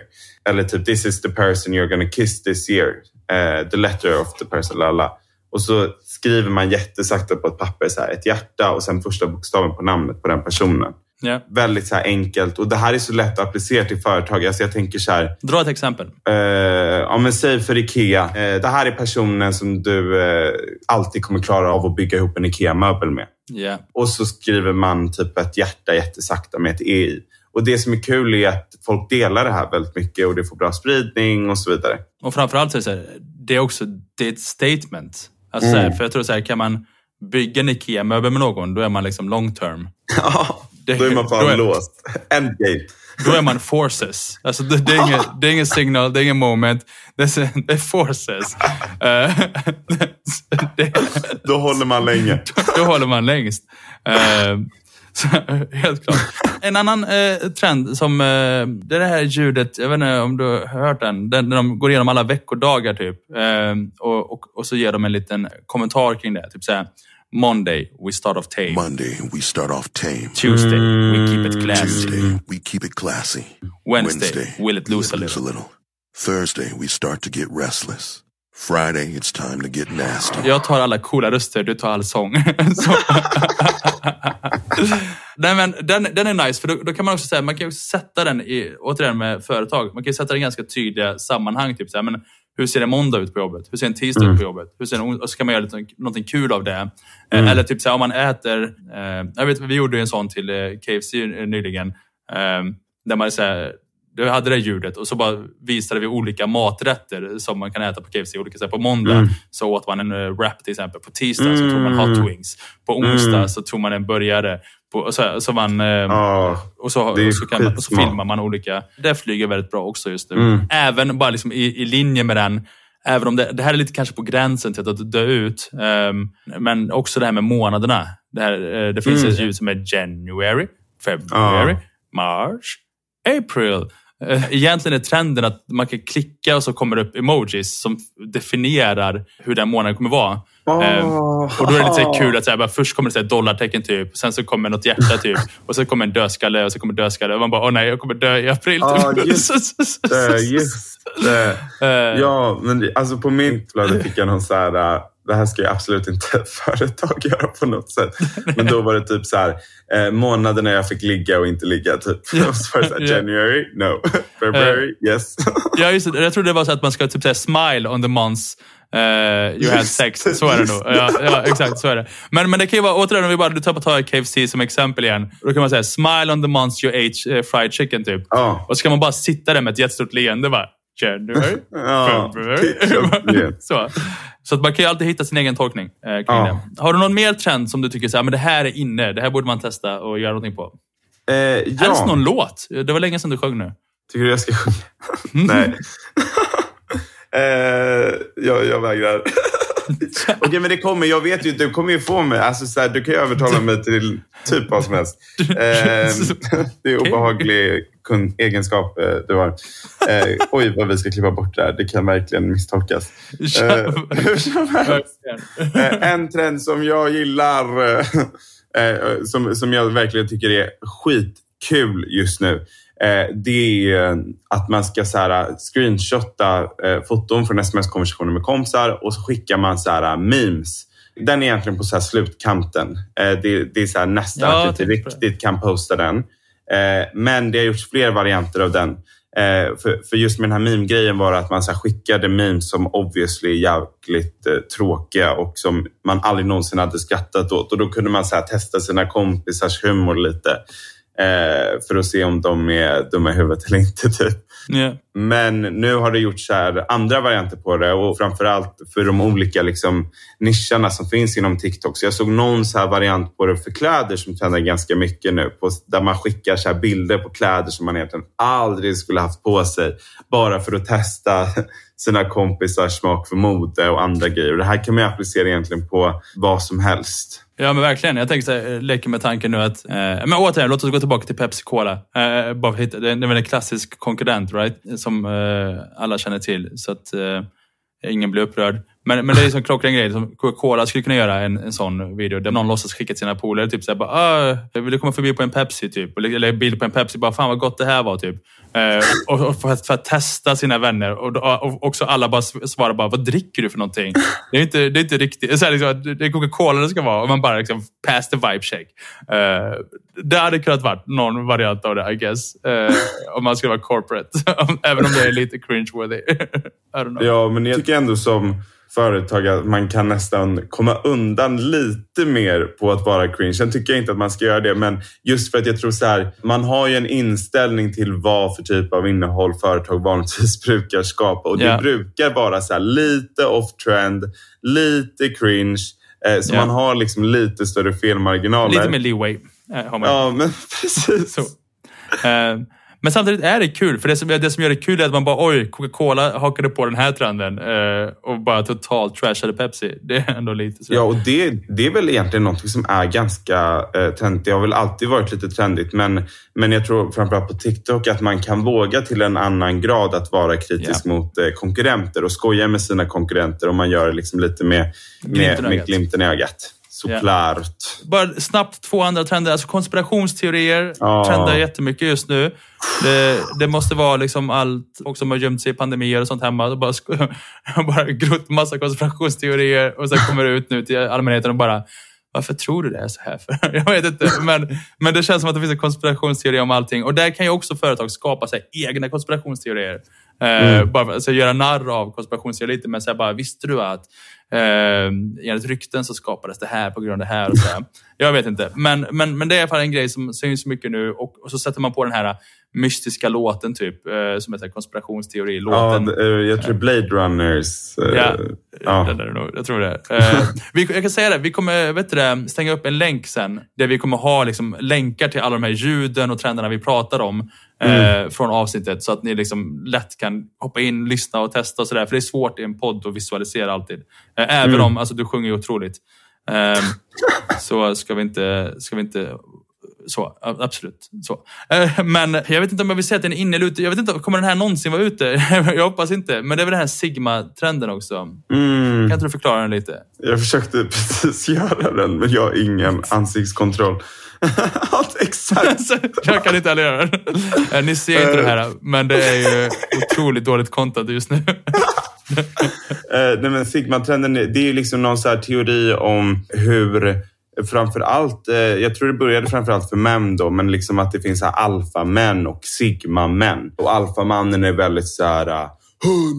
Eller typ, this is the person you're gonna kiss this year. Uh, the letter of the person, lalla. Och så skriver man jättesakta på ett papper så här, ett hjärta och sen första bokstaven på namnet på den personen. Ja. Väldigt så enkelt. Och det här är så lätt att applicera till företag. Alltså jag tänker så här, Dra ett exempel. Eh, ja, men säg för IKEA. Eh, det här är personen som du eh, alltid kommer klara av att bygga ihop en IKEA-möbel med. Ja. Och så skriver man typ ett hjärta jättesakta med ett E i. Och det som är kul är att folk delar det här väldigt mycket och det får bra spridning och så vidare. Och framförallt så är det så här, det är också det är ett statement. Alltså, så här, för jag tror så här, kan man bygga en IKEA-möbel med någon, då är man liksom long term. Det- då är man då fan är- låst. Endgame. Då är man forces. Alltså, det, det, är ingen, det är ingen signal, det är ingen moment. Det är, det är forces. Eh, det, Då håller man länge. då håller man längst. Eh, så, helt klart. En annan eh, trend som, eh, det är det här ljudet, jag vet inte om du har hört den, den när de går igenom alla veckodagar typ. Eh, och, och, och så ger de en liten kommentar kring det. Typ såhär, Monday, we start off tame. Monday, we start off tame. Tuesday, we keep it classy. Tuesday, we keep it classy. Wednesday, will it lose a little? Thursday, we start to get restless. Friday, it's time to get nasty. Jag tar alla coola röster, du tar all sång. Så. Nej, men den, den är nice, för då, då kan man också säga, man kan ju också sätta den i, återigen med företag, man kan ju sätta den i ganska tydliga sammanhang. Typ så här, men hur ser en måndag ut på jobbet? Hur ser en tisdag ut på jobbet? Hur ser en, och så kan man göra lite, någonting kul av det. Eh, Eller typ så här, om man äter, eh, jag vet, vi gjorde en sån till eh, KFC nyligen, eh, där man så här, du hade det ljudet och så bara visade vi olika maträtter som man kan äta på KFC. Olika, så på måndag så åt man en uh, wrap till exempel. På tisdag så tog man hot wings. På onsdag så tog man en burgare. På, så, så man, Ja, och så, och så, kan man, och så filmar man olika. Det flyger väldigt bra också just nu. Även bara liksom i, i linje med den. Även om det, det här är lite kanske på gränsen till att dö ut. ehm, men också det här med månaderna. Det, här, eh, det finns ett ljud som är January, February, March, April. Eh, Egentligen är trenden att man kan klicka och så kommer det upp emojis som definierar hur den månaden kommer vara. Ehm, och då är det lite så kul att så här, bara, först kommer det så här dollartecken typ, sen så kommer något hjärta typ, och sen kommer en dödskalle och så kommer dödskalle. Och man bara, åh nej, jag kommer dö i april. Ja, typ. just det. Just det. Eh, Ja, men alltså på min flöde fick jag någon så här, äh, det här ska ju absolut inte ett företag göra på något sätt. Men då var det typ så här, eh, månaderna jag fick ligga och inte ligga. Typ. Och så var det så här, Ja. January, no. February, yes. Ja, just det. Jag trodde det var så att man ska typ säga smile on the months you had sex. Så är det nog. Ja, ja, exakt så är det. Men, men det kan ju vara, återigen om vi bara du tar, tar KFC som exempel igen. Då kan man säga smile on the months you ate eh, fried chicken typ. Ja. Och så kan man bara sitta där med ett jättestort leende bara. January, Ja, klockrent. så. så att man kan ju alltid hitta sin egen tolkning eh, kring Ja. det. Har du någon mer trend som du tycker så här, men det här är inne, det här borde man testa och göra någonting på? Eh, Helst ja. någon låt. Det var länge sedan du sjöng nu. Tycker du jag ska sjunga? Nej. Eh, jag, jag vägrar. Okej, men det kommer. Jag vet ju, du kommer ju få mig. Alltså, så här, du kan ju övertala mig till typ vad som helst. Eh, det är obehaglig kun- egenskap eh, du har. Eh, oj, vad vi ska klippa bort där. Det kan verkligen misstolkas. Eh, hur som helst. Eh, en trend som jag gillar, eh, som, som jag verkligen tycker är skitkul just nu. Eh, det är eh, att man ska så här, screenshotta eh, foton från sms-konversationer med kompisar och så skickar man så här, memes. Den är egentligen på så slutkanten. Det, det är så nästan Ja, att du det. riktigt kan posta den. Men det har gjorts fler varianter av den. För, för just med den här meme-grejen var det att man så skickade memes som obviously är jävligt eh, tråkiga och som man aldrig någonsin hade skrattat åt. Och då kunde man så testa sina kompisars humor lite. Eh, för att se om de är dumma i huvudet eller inte. Typ. Yeah. Men nu har det gjorts andra varianter på det och framförallt för de olika liksom, nischerna som finns inom TikTok. Så jag såg någon så här variant på det för kläder som trendar ganska mycket nu. På, där man skickar så här bilder på kläder som man egentligen aldrig skulle haft på sig. Bara för att testa sina kompisars smak för mode och andra grejer. Och det här kan man applicera egentligen på vad som helst. Ja, men verkligen. Jag tänker så här, eh, leker med tanken nu att... Eh, men återigen, låt oss gå tillbaka till Pepsi Cola. Eh, bara för att hitta, det är det är väl en klassisk konkurrent, right? Som eh, alla känner till. Så att eh, ingen blir upprörd. Men, men det är en sån klockren grej. Som Coca-Cola skulle kunna göra en, en sån video där någon låtsas skicka till sina polare. Typ såhär, bara, jag vill komma förbi på en Pepsi. Typ. Eller en bild på en Pepsi. Bara, fan vad gott det här var. Typ. Eh, och, och för, att, för att testa sina vänner. Och, och också alla bara svarar bara, vad dricker du för någonting? Det är inte, det är inte riktigt... Så här, liksom, det är Coca-Cola det ska vara. Och man bara liksom, pass the vibe check. Eh, det hade kunnat varit någon variant av det, I guess. Eh, om man skulle vara corporate. Även om det är lite cringe-worthy. Ja, men jag tycker ändå som företag att man kan nästan komma undan lite mer på att vara cringe. Sen tycker jag inte att man ska göra det, men just för att jag tror så här, man har ju en inställning till vad för typ av innehåll företag vanligtvis brukar skapa och Ja. det brukar vara så här lite off-trend, lite cringe, eh, så Ja. man har liksom lite större felmarginaler. Lite mer leeway eh, har man. Ja, men precis. Så. Eh, Men samtidigt är det kul, för det som, det som gör det kul är att man bara oj, Coca-Cola hakade på den här trenden eh, och bara totalt trashade Pepsi. Det är ändå lite så. Ja, och det, det är väl egentligen något som är ganska eh, trendigt. Det har väl alltid varit lite trendigt, men, men jag tror framförallt på TikTok att man kan våga till en annan grad att vara kritisk mot eh, konkurrenter och skoja med sina konkurrenter om man gör det liksom lite med, Glimten med, med glimten i ögat. Såklart. Bara snabbt två andra trender. Alltså konspirationsteorier Ja. trendar jättemycket just nu. Det, det måste vara liksom allt folk som har gömt sig i pandemier och sånt hemma. Och bara, bara grott massa konspirationsteorier och sen kommer det ut nu till allmänheten och bara varför tror du det är så här? För? Jag vet inte. Men, men det känns som att det finns en konspirationsteori om allting. Och där kan ju också företag skapa sig egna konspirationsteorier. Eh, bara för, alltså, göra narr av konspirationsteorier lite, men säga bara, visste du att eh, enligt rykten så skapades det här på grund av det här och så. Jag vet inte. Men, men, men det är i alla fall en grej som syns mycket nu och, och så sätter man på den här mystiska låten typ, eh, som heter Ja, konspirationsteori-låten. eh, jag tror Blade Runners... eh, Ja, ja. Är det nog. jag tror det. Eh, vi, jag kan säga det, vi kommer vet du det, stänga upp en länk sen där vi kommer ha liksom, länkar till alla de här ljuden och trenderna vi pratar om eh, från avsnittet så att ni liksom lätt kan hoppa in, lyssna och testa och sådär. För det är svårt i en podd att visualisera alltid. Eh, även om, alltså du sjunger ju otroligt. Eh, så ska vi inte, ska vi inte så, absolut. Så. Eh, Men jag vet inte om jag vill säga att den är inne eller ute. Jag vet inte, kommer den här någonsin vara ute? Jag hoppas inte. Men det är väl den här Sigma-trenden också. Mm, Kan inte du förklara den lite? jag försökte precis göra den, men jag har ingen ansiktskontroll. Exakt. Jag kan inte heller göra det. Eh, Ni ser inte det här, men det är ju otroligt dåligt content just nu. Eh, nej, men Sigma-trenden, det är ju liksom någon så här teori om hur framför allt, eh, jag tror det började framför allt för män då, men liksom att det finns alfamän och sigma-män. Och alfamannen är väldigt så här, eh,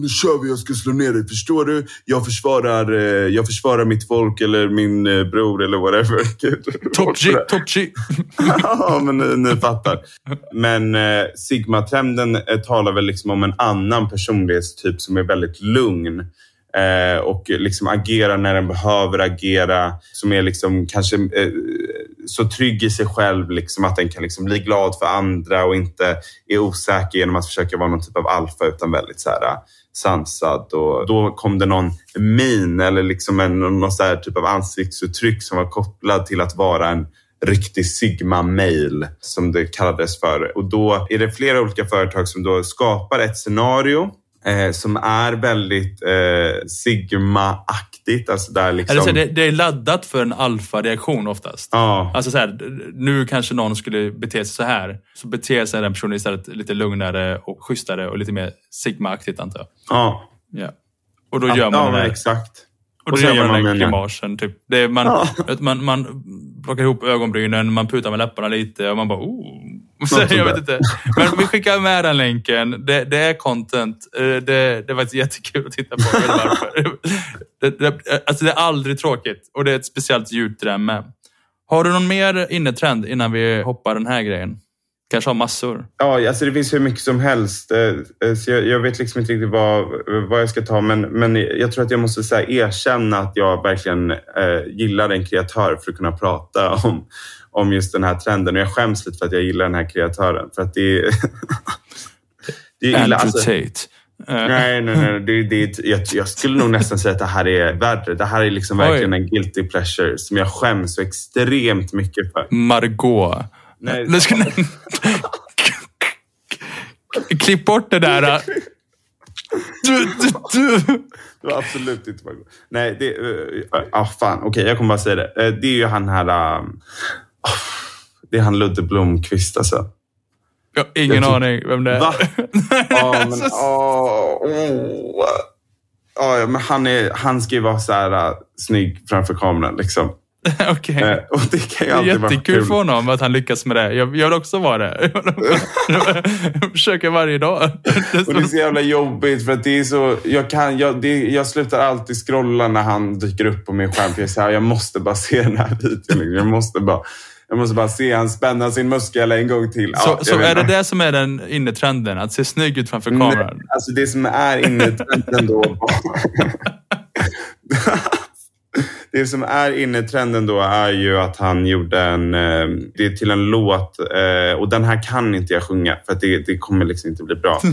nu kör vi, jag ska slå ner dig, förstår du? Jag försvarar, eh, jag försvarar mitt folk eller min eh, bror eller whatever. Gud, Top G, top G. ja, men ni, ni fattar. Men eh, Sigma-trenden eh, talar väl liksom om en annan personlighetstyp som är väldigt lugn eh, och liksom agerar när den behöver agera. Som är liksom kanske eh, så trygg i sig själv liksom att den kan liksom bli glad för andra och inte är osäker genom att försöka vara någon typ av alfa utan väldigt så här, sansad. Och då kom det någon min eller liksom en, någon så här typ av ansiktsuttryck som var kopplad till att vara en riktig sigma-mail som det kallades för. Och då är det flera olika företag som då skapar ett scenario eh, som är väldigt eh, sigma-aktigt. Alltså där liksom... Eller så, det, det är laddat för en alfa-reaktion oftast. Ja, Alltså så här, nu kanske någon skulle bete sig så här. Så beter sig den personen istället lite lugnare och schysstare och lite mer sigma-aktigt antar jag. ja. Ja. Och då gör man ja, men här exakt. Och då så gör man den med- grimasen. Typ. Det är, man, Ja. man, man plockar ihop ögonbrynen, man putar med läpparna lite och man bara oh. Så, jag vet inte. Men vi skickar med den länken. Det, det är content. Eh, Det, det var jättekul att titta på. Det, det, alltså det är aldrig tråkigt och det är ett speciellt ljud till den med. Har du någon mer innetrend innan vi hoppar den här grejen? Kanske har massor. Ja, alltså det finns hur mycket som helst. eh, eh, Så jag, jag vet liksom inte riktigt vad, vad jag ska ta. Men, men jag tror att jag måste så här, erkänna att jag verkligen eh, gillar en kreatör för att kunna prata om, om just den här trenden. Och jag skäms lite för att jag gillar den här kreatören. För att det är... det är illa. Alltså. Eh, nej, nej, nej. Det, det, jag, jag skulle nog nästan säga att det här är värre. Det här är liksom Oj. verkligen en guilty pleasure som jag skäms så extremt mycket för. Margot. Nej. Ska ni... Klipp bort det där. Du, du, du. Det var absolut inte Margot. Nej, det... Uh, ah, fan. Okej, jag kommer bara säga det. Eh, det är ju han här... um, det är han Ludde Blomqvist alltså. Jag har ingen Jag aning vem det är. Va? Ja, men... åh, åh. Ja, men han, är, han ska ju vara så här uh, snygg framför kameran. Liksom. Okej. Eh, och det kan ju Det är alltid vara jättekul kul. för honom att han lyckas med det. Jag, jag vill också vara det. Jag försöker varje dag. Och det är så jävla jobbigt för att det är så... Jag, kan, jag, det, jag slutar alltid scrolla när han dyker upp på min skärm. För jag, jag måste bara se den här videon. liksom. Jag måste bara, jag måste bara se han spänna sin muskel en gång till. Så, Ja, så vet är det det som är den innetrenden? Att se snygg ut framför Nej, kameran? alltså det som är inne i trenden då... det som är inne i trenden då är ju att han gjorde en... eh, Det är till en låt eh, och den här kan inte jag sjunga för det, det kommer liksom inte bli bra.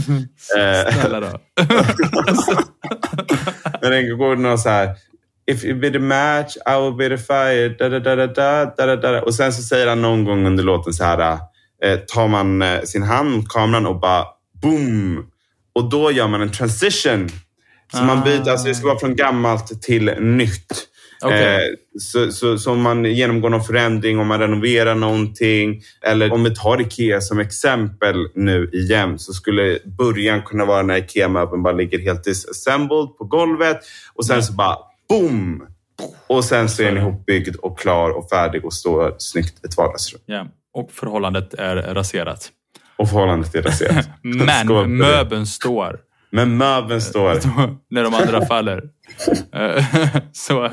Eh, Snälla då. Men den går någon så här... If you be the match, I will be the fire. Da, da, da, da, da, da, da, da. Och sen så säger han någon gång under låten så här... Eh, tar man eh, sin hand mot kameran och bara boom. Och då gör man en transition. Så man byter, alltså det ska vara från gammalt till nytt. Okej. Eh, så, så, så om man genomgår någon förändring, om man renoverar någonting eller om vi tar Ikea som exempel nu igen så skulle början kunna vara när Ikea-möbeln bara ligger helt disassembled på golvet och sen så bara boom! Och sen så är den ihopbyggd och klar och färdig och står snyggt i ett vardagsrum. Ja. Och förhållandet är raserat. Och förhållandet är raserat. Men möbeln står. Men möbeln står. när de andra faller. Eh, så,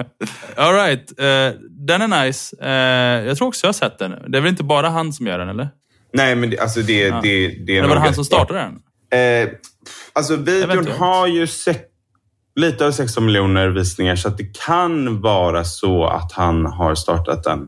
all right. Eh, den är nice. Eh, jag tror också jag har sett den. Det är väl inte bara han som gör den, eller? Nej, men det, alltså det, det, det är Eller var det han som startade den? Eh, alltså videon har ju sex, lite över 16 miljoner visningar så att det kan vara så att han har startat den.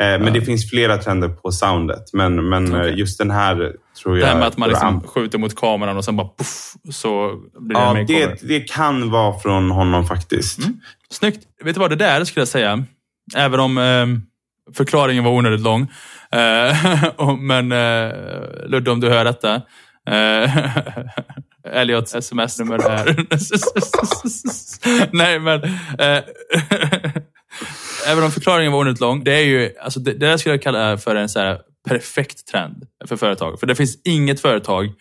Eh, men det finns flera trender på soundet. Men, men eh, Okej. just den här tror jag... Det här med att man liksom skjuter mot kameran och sen bara puff, så blir det Ja, en det, det kan vara från honom faktiskt. Mm. Snyggt. Vet du vad det där skulle jag säga? Även om eh, förklaringen var onödigt lång. Eh, men eh, Ludde, om du hör detta. Elliots sms-nummer är... Nej, men... Eh, även om förklaringen var onödigt lång. Det är ju, alltså det, det där skulle jag kalla för en så här perfekt trend för företag. För det finns inget företag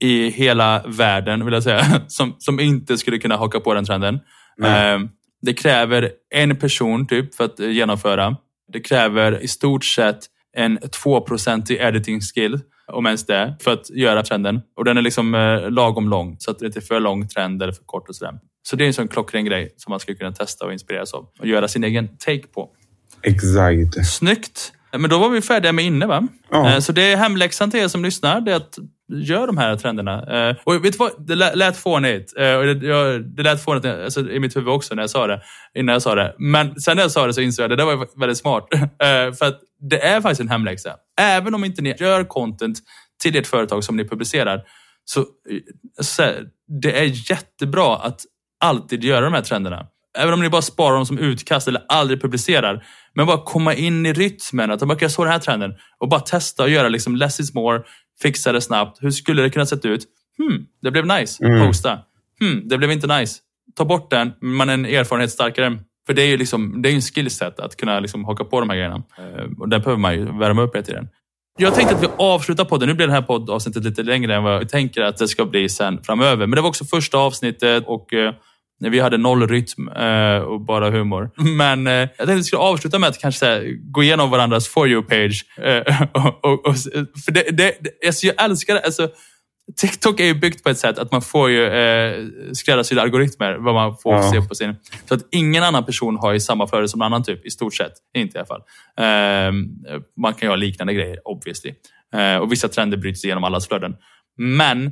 i hela världen, vill jag säga, som, som inte skulle kunna haka på den trenden. Eh, Det kräver en person typ för att eh, genomföra. Det kräver i stort sett en 2% editing skill, om ens det, för att göra trenden. Och den är liksom eh, lagom lång, så att det inte är för lång trend eller för kort och sådär. Så det är en sån klockren grej som man skulle kunna testa och inspireras av och göra sin egen take på. Exakt. Snyggt! Men då var vi färdiga med inne va? Ja. Eh, Så det är hemläxan till er som lyssnar, det är att gör de här trenderna. Eh, Och vet du vad? Det lät- fånigt. Eh, Och det, jag, det lät fånigt alltså, i mitt huvud också när jag sa det. Innan jag sa det. Men sen när jag sa det så insåg jag att det där var väldigt smart. Eh, För att det är faktiskt en hemläxa. Även om inte ni gör content till ert företag som ni publicerar. Så, eh, så här, det är jättebra att alltid göra de här trenderna. Även om ni bara sparar dem som utkast eller aldrig publicerar. Men bara komma in i rytmen. Att bara, jag såg den här trenden. Och bara testa och göra liksom less is more. Fixa det snabbt. Hur skulle det kunna sett ut? Hmm, det blev nice. Posta. Hmm, det blev inte nice. Ta bort den. Man är en erfarenhet starkare. För det är ju liksom, det är en skillset att kunna liksom haka på de här grejerna. Eh, Och den behöver man ju värma upp hela tiden. Jag tänkte att vi avslutar podden. Nu blir det här poddavsnittet lite längre än vad vi tänker att det ska bli sen framöver. Men det var också första avsnittet och eh, vi hade noll rytm eh, och bara humor. Men eh, jag tänkte att vi skulle avsluta med att kanske här, gå igenom varandras For you-page. Eh, och, och, och, för det, det, alltså jag älskar det. Alltså, TikTok är ju byggt på ett sätt att man får ju eh, skräddarsydda algoritmer vad man får Ja. se på sin... Så att ingen annan person har ju samma flöde som någon annan typ, i stort sett. Inte i alla fall. Ehm, man kan ju ha liknande grejer, obviously. Eh, och vissa trender bryts igenom allas flöden. Men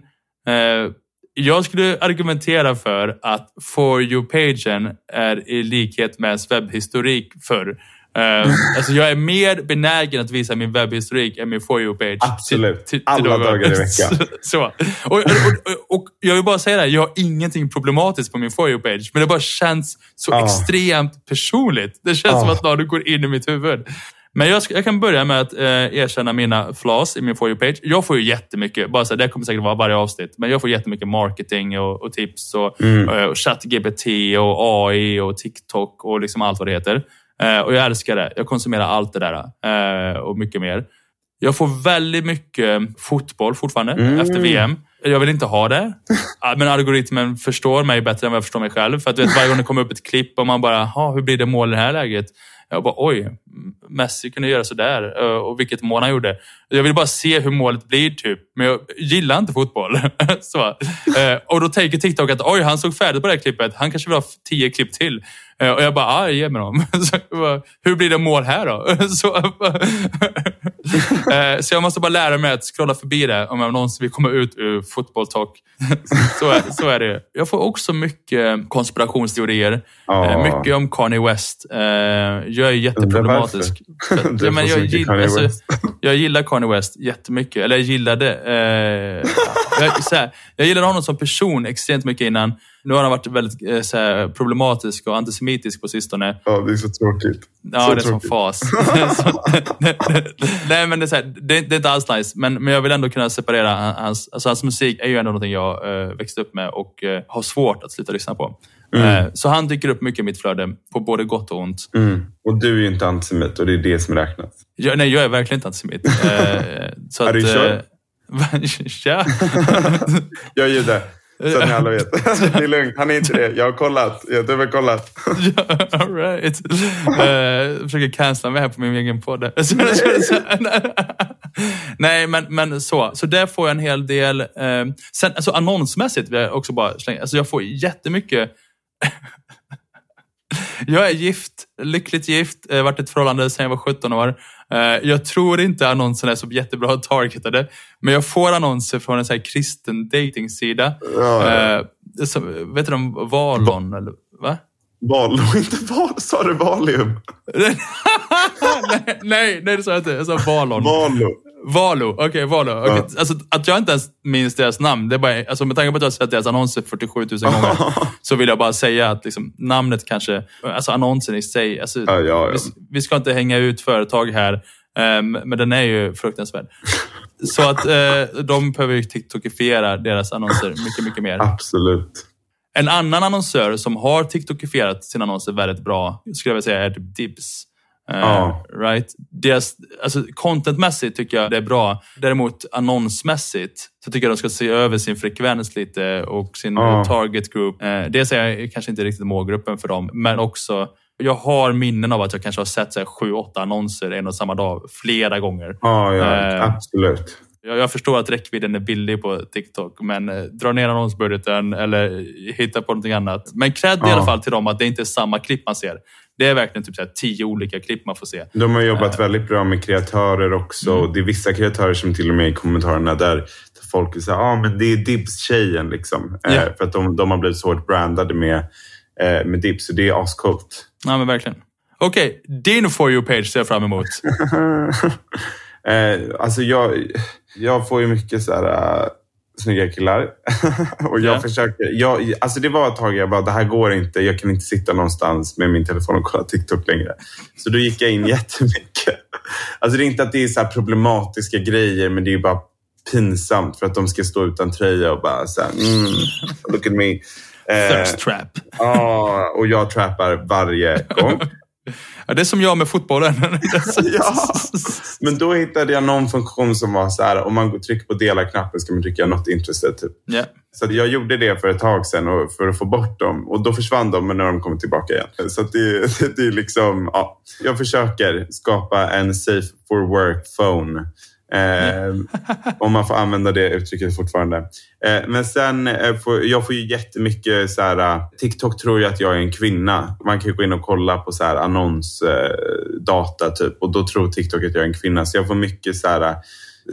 eh, jag skulle argumentera för att For you-pagen är i likhet med ens webbhistorik förr. Uh, alltså jag är mer benägen att visa min webbhistorik än min For you-page. Absolut. Alla dagar i veckan. Så. Och, och, och, och jag vill bara säga det här, jag har ingenting problematiskt på min For you-page. Men det bara känns så Ja. extremt personligt. Det känns som Ja. att någon går in i mitt huvud. Men jag, jag kan börja med att eh, erkänna mina flaws i min For you-page. Jag får ju jättemycket, bara så här, det kommer säkert vara varje avsnitt, men jag får jättemycket marketing och, och tips och, eh, och ChatGPT och AI och TikTok och liksom allt vad det heter. Eh, och jag älskar det. Jag konsumerar allt det där eh, och mycket mer. Jag får väldigt mycket fotboll fortfarande efter VM. Jag vill inte ha det. Ja, Men algoritmen förstår mig bättre än vad jag förstår mig själv. För att vet, varje gång det kommer upp ett klipp och man bara, "Ha, hur blir det mål i det här läget? Jag bara oj, Messi kunde göra sådär eh, och vilket mål han gjorde. Jag vill bara se hur målet blir typ, men jag gillar inte fotboll. så, eh, och då tänker TikTok att oj, han såg färdigt på det här klippet. Han kanske vill ha tio klipp till. Eh, Och jag bara, ah, ge mig dem. Bara, hur blir det mål här då? Så, eh, så jag måste bara lära mig att scrolla förbi det om jag någonsin vill komma ut ur football talk. Så är, så är det. Jag får också mycket konspirationsteorier. Ja. Eh, Mycket om Kanye West. Jag är jätteproblematisk. Ja, men jag, gillar, Kanye alltså, West. jag gillar Kanye West jättemycket. Eller jag gillade. Eh, jag, så här, jag gillade honom som person extremt mycket innan. Nu har han varit väldigt eh, så här, problematisk och antisemitisk på sistone. Ja, det är så tråkigt. Ja, så det är som tråkigt. fas. Så- Nej, men det är, så här, det, det är inte alls nice. Men, men jag vill ändå kunna separera hans, alltså hans musik är ju ändå någonting jag eh, växte upp med och eh, har svårt att sluta lyssna på. Eh, så han dyker upp mycket i mitt flöde, på både gott och ont. Mm. Och du är ju inte antisemit och det är det som räknas. Jag, nej, jag är verkligen inte antisemit. Så Är du att, sure? eh, Ja. Jag är jude. Så att ni alla vet. Det är lugnt. Han är inte det. Jag har kollat. Jag har dubbelkollat. All right. Uh, försöker cancella mig här på min egen podd. Nej, men, men så. Så där får jag en hel del. eh, sen, alltså annonsmässigt vill jag också bara slänga. Alltså jag får jättemycket. jag är gift, lyckligt gift, eh, varit i ett förhållande sedan jag var 17 år. Eh, jag tror inte annonserna är så jättebra targetade, men jag får annonser från en så kristen datingsida. Ja, ja. Eh, som, vet du om Valon? Eller, va? Val inte val. Sa du Valium? nej, nej, nej, det sa jag inte. Jag sa Valon. Valo. Valo, okej, Valo. Okej, Ja. Alltså, att jag inte ens minns deras namn, det är bara, alltså, med tanke på att jag har sett deras annonser 47 000 gånger, så vill jag bara säga att liksom, namnet kanske, alltså annonsen i sig, alltså, Ja, ja. Vi, vi ska inte hänga ut företag här, ehm, men den är ju fruktansvärd. Så att eh, de behöver ju TikTokifiera deras annonser mycket, mycket mer. Absolut. En annan annonsör som har TikTokifierat sina annonser väldigt bra, skulle jag vilja säga, är typ Dibs. Ja. right? Deras, alltså, contentmässigt tycker jag det är bra. Däremot annonsmässigt så tycker jag de ska se över sin frekvens lite och sin Ja. target group. Eh, dels är jag kanske inte riktigt målgruppen för dem, men också jag har minnen av att jag kanske har sett så här, sju, åtta annonser en och samma dag flera gånger. Ja, ja Eh, absolut. Jag, jag förstår att räckvidden är billig på TikTok, men eh, dra ner annonsbudgeten eller hitta på någonting annat. Men cred i Ja. alla fall till dem att det inte är samma klipp man ser. Det är verkligen typ så tio olika klipp man får se. De har jobbat väldigt bra med kreatörer också. Mm. Det är vissa kreatörer som till och med i kommentarerna där, folk säger ah, men det är Dibs-tjejen. Liksom. Eh, för att de, de har blivit så hårt brandade med, eh, med Dibs. Så det är ascoolt. Ja, men verkligen. Okej, din For You-page ser jag fram emot. eh, alltså jag, jag får ju mycket så här, äh, snygga killar. och jag Ja. försöker... Jag, alltså det var ett tag jag bara, det här går inte. Jag kan inte sitta någonstans med min telefon och kolla TikTok längre. Så då gick jag in jättemycket. Alltså det är inte att det är så problematiska grejer, men det är bara pinsamt för att de ska stå utan tröja och bara så här, mm, look at me. Eh, Thirst trap. ja, och jag trappar varje gång. Ja, det är som jag med fotbollen. Ja. Men då hittade jag någon funktion som var så här, om man trycker på dela-knappen ska man trycka not interested. Typ. Ja. Så jag gjorde det för ett tag sedan för att få bort dem. Och då försvann de, men nu har de kommit tillbaka igen. Så det, det är liksom, ja. Jag försöker skapa en safe for work phone. Eh, om man får använda det uttrycket fortfarande. Eh, men sen, eh, får, jag får ju jättemycket så här, eh, TikTok tror ju att jag är en kvinna. Man kan ju gå in och kolla på så här annonsdata eh, typ och då tror TikTok att jag är en kvinna. Så jag får mycket så här eh,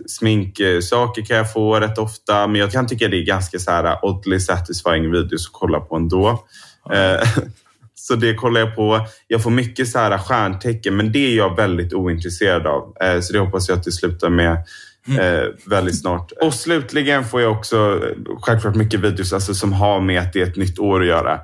sminksaker kan jag få rätt ofta. Men jag kan tycka det är ganska så här oddly satisfying videos att kolla på ändå. Eh, så det kollar jag på. Jag får mycket så här stjärntecken, men det är jag väldigt ointresserad av. Eh, så det hoppas jag att det slutar med eh, väldigt snart. Och slutligen får jag också eh, självklart mycket videos alltså, som har med att det är ett nytt år att göra.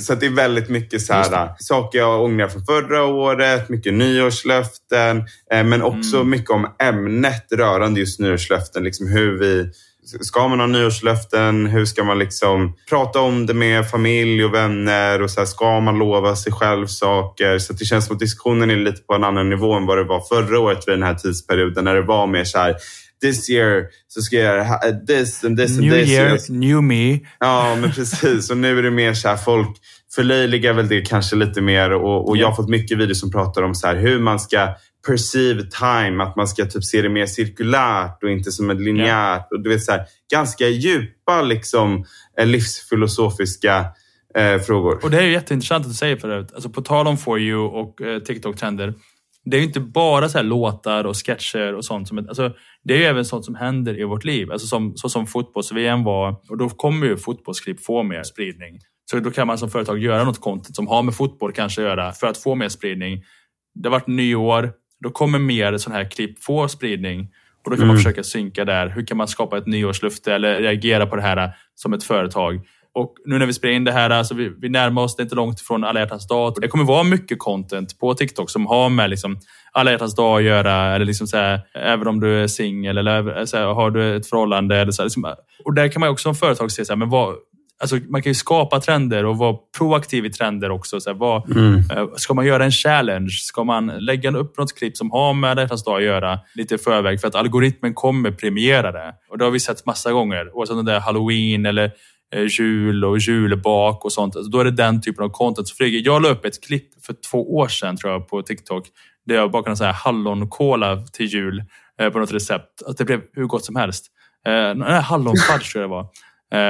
Så det är väldigt mycket så här, saker jag ångrar från förra året, mycket nyårslöften, men också mycket om ämnet rörande just nyårslöften. Liksom hur vi Ska man ha nyårslöften? Hur ska man liksom prata om det med familj och vänner? Och så här, ska man lova sig själv saker? Så det känns som att diskussionen är lite på en annan nivå än vad det var förra året vid den här tidsperioden när det var mer så här This year så ska jag göra this and this and New this. year, new me. Ja, men precis. Och nu är det mer så här folk, förlöjligar väl det kanske lite mer och, och jag har fått mycket videos som pratar om så här, hur man ska perceive time, att man ska typ se det mer cirkulärt och inte som ett linjärt. Och du vet, så här, ganska djupa liksom, eh, livsfilosofiska eh, frågor. Och det är ju jätteintressant att du säger förut. Alltså på tal om For You och eh, TikTok-trender. Det är ju inte bara så låtar och sketcher och sånt. Som, alltså, det är ju även sånt som händer i vårt liv. Alltså som, så som fotbolls-VM var. Och då kommer ju fotbollsklipp få mer spridning. Så då kan man som företag göra något content som har med fotboll kanske att göra för att få mer spridning. Det har varit nyår. Då kommer mer sådana här klipp få spridning. Och då kan man försöka synka där. Hur kan man skapa ett nyårslufte eller reagera på det här som ett företag? Och nu när vi spelar in det här, alltså vi, vi närmar oss, det inte långt från alla hjärtans dag. Det kommer vara mycket content på TikTok som har med liksom alla hjärtans dag att göra. Eller liksom så här, även om du är singel eller så här, har du ett förhållande. Eller så här, liksom, och där kan man också som företag se, så här, men vad, Alltså man kan ju skapa trender och vara proaktiv i trender också. Så här, vad, eh, Ska man göra en challenge? Ska man lägga upp något klipp som har med detta dag att göra lite i förväg? För att algoritmen kommer premiera det. Och det har vi sett massa gånger. Oavsett om det är halloween eller eh, jul och julbak och sånt. Alltså, då är det den typen av content som flyger. Jag la upp ett klipp för två år sedan tror jag på TikTok. Där jag bakade här hallonkola till jul eh, på något recept. Att det blev hur gott som helst. Eh, hallonfudge tror jag det var.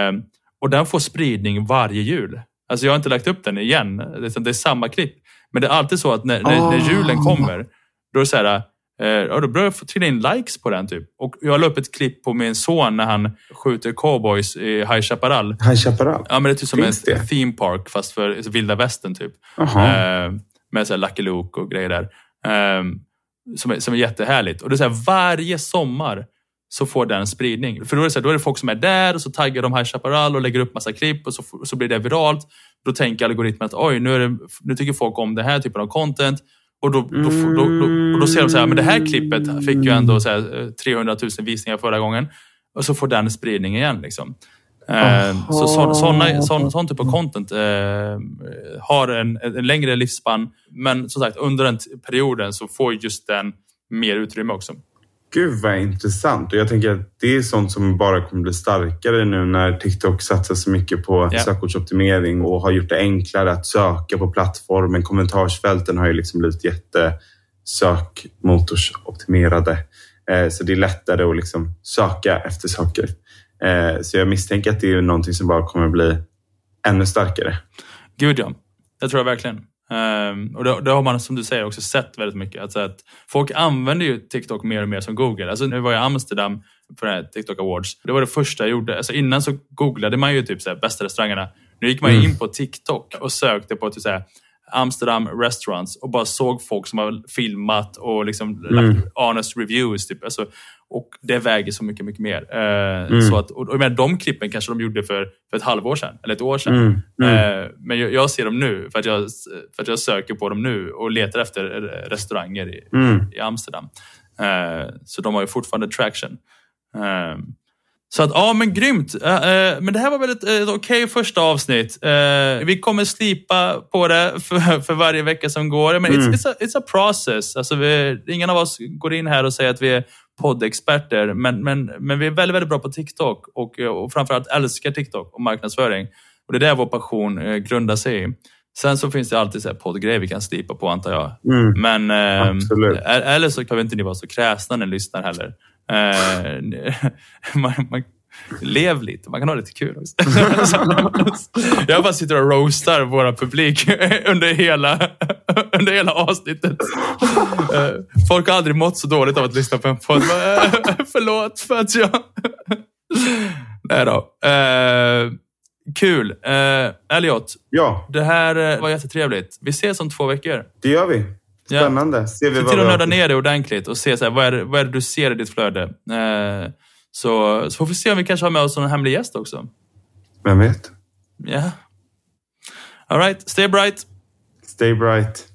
Eh, och den får spridning varje jul. Alltså jag har inte lagt upp den igen. Det är, det är samma klipp. Men det är alltid så att när, när, när julen kommer, då är det så här, eh, ja, då börjar jag få trilla in likes på den. typ. Och jag la upp ett klipp på min son när han skjuter cowboys i High Chaparral. High Chaparral? Ja, men det är typ som Finns en det? theme park fast för vilda västern typ. Eh, med så här Lucky Luke och grejer där. Eh, som, är, som är jättehärligt. Och det är så här, varje sommar så får den spridning. För då är, det så här, då är det folk som är där och så taggar de High Chaparral och lägger upp massa klipp och så, så blir det viralt. Då tänker algoritmen att oj, nu, är det, nu tycker folk om den här typen av content. Och då, då, då, då, och då ser de så här, men det här klippet fick ju ändå så här, eh, 300 000 visningar förra gången. Och så får den spridning igen. Liksom. Eh, så så, såna, sån, sån typ av content eh, har en, en längre livsspann. Men som sagt, under den perioden så får just den mer utrymme också. Gud vad intressant. Och jag tänker att det är sånt som bara kommer bli starkare nu när TikTok satsar så mycket på Ja. sökordsoptimering och har gjort det enklare att söka på plattformen. Kommentarsfälten har ju liksom blivit jätte sökmotorsoptimerade. Eh, Så det är lättare att liksom söka efter saker. Eh, Så jag misstänker att det är någonting som bara kommer bli ännu starkare. Gud ja, det tror jag verkligen. Ehm, och det, det har man som du säger också sett väldigt mycket. Alltså att folk använder ju TikTok mer och mer som Google. Alltså nu var jag i Amsterdam på den här TikTok Awards. Det var det första jag gjorde. Alltså innan så googlade man ju typ så här, bästa restaurangerna. Nu gick man ju in på TikTok och sökte på typ så här, Amsterdam restaurants och bara såg folk som har filmat och liksom lagt honest reviews. Typ. Alltså, och det väger så mycket, mycket mer. Eh, så att, och, och menar, de klippen kanske de gjorde för, för ett halvår sedan eller ett år sedan. Eh, men jag, jag ser dem nu för att, jag, för att jag söker på dem nu och letar efter eh, restauranger i, i Amsterdam. Eh, så de har ju fortfarande traction. Så att, ja men grymt. Eh, eh, men det här var väl ett, ett okej första avsnitt. Eh, vi kommer slipa på det för, för varje vecka som går. Men it's, it's, a, it's a process. Alltså vi, ingen av oss går in här och säger att vi är poddexperter. Men, men, men vi är väldigt, väldigt bra på TikTok och, och framförallt älskar TikTok och marknadsföring. Och det är där vår passion eh, grundar sig i. Sen så finns det alltid så här poddgrejer vi kan slipa på antar jag. Men eh, eller så behöver inte ni vara så kräsna när ni lyssnar heller. Eh, man, man, lev lite, man kan ha lite kul också. jag bara sitter och roastar våra publik under hela, under hela avsnittet. Eh, folk har aldrig mått så dåligt av att lyssna på en podd. Eh, Förlåt för att jag... Nej då. Kul. Eh, Elliot, Ja, det här var jättetrevligt. Vi ses om två veckor. det gör vi. Ja. Spännande. Vi Se till att nörda ner det ordentligt och se så här, vad, är det, vad är det du ser i ditt flöde. Eh, så, så får vi se om vi kanske har med oss någon hemlig gäst också. Vem vet? Ja. All right, stay bright. Stay bright.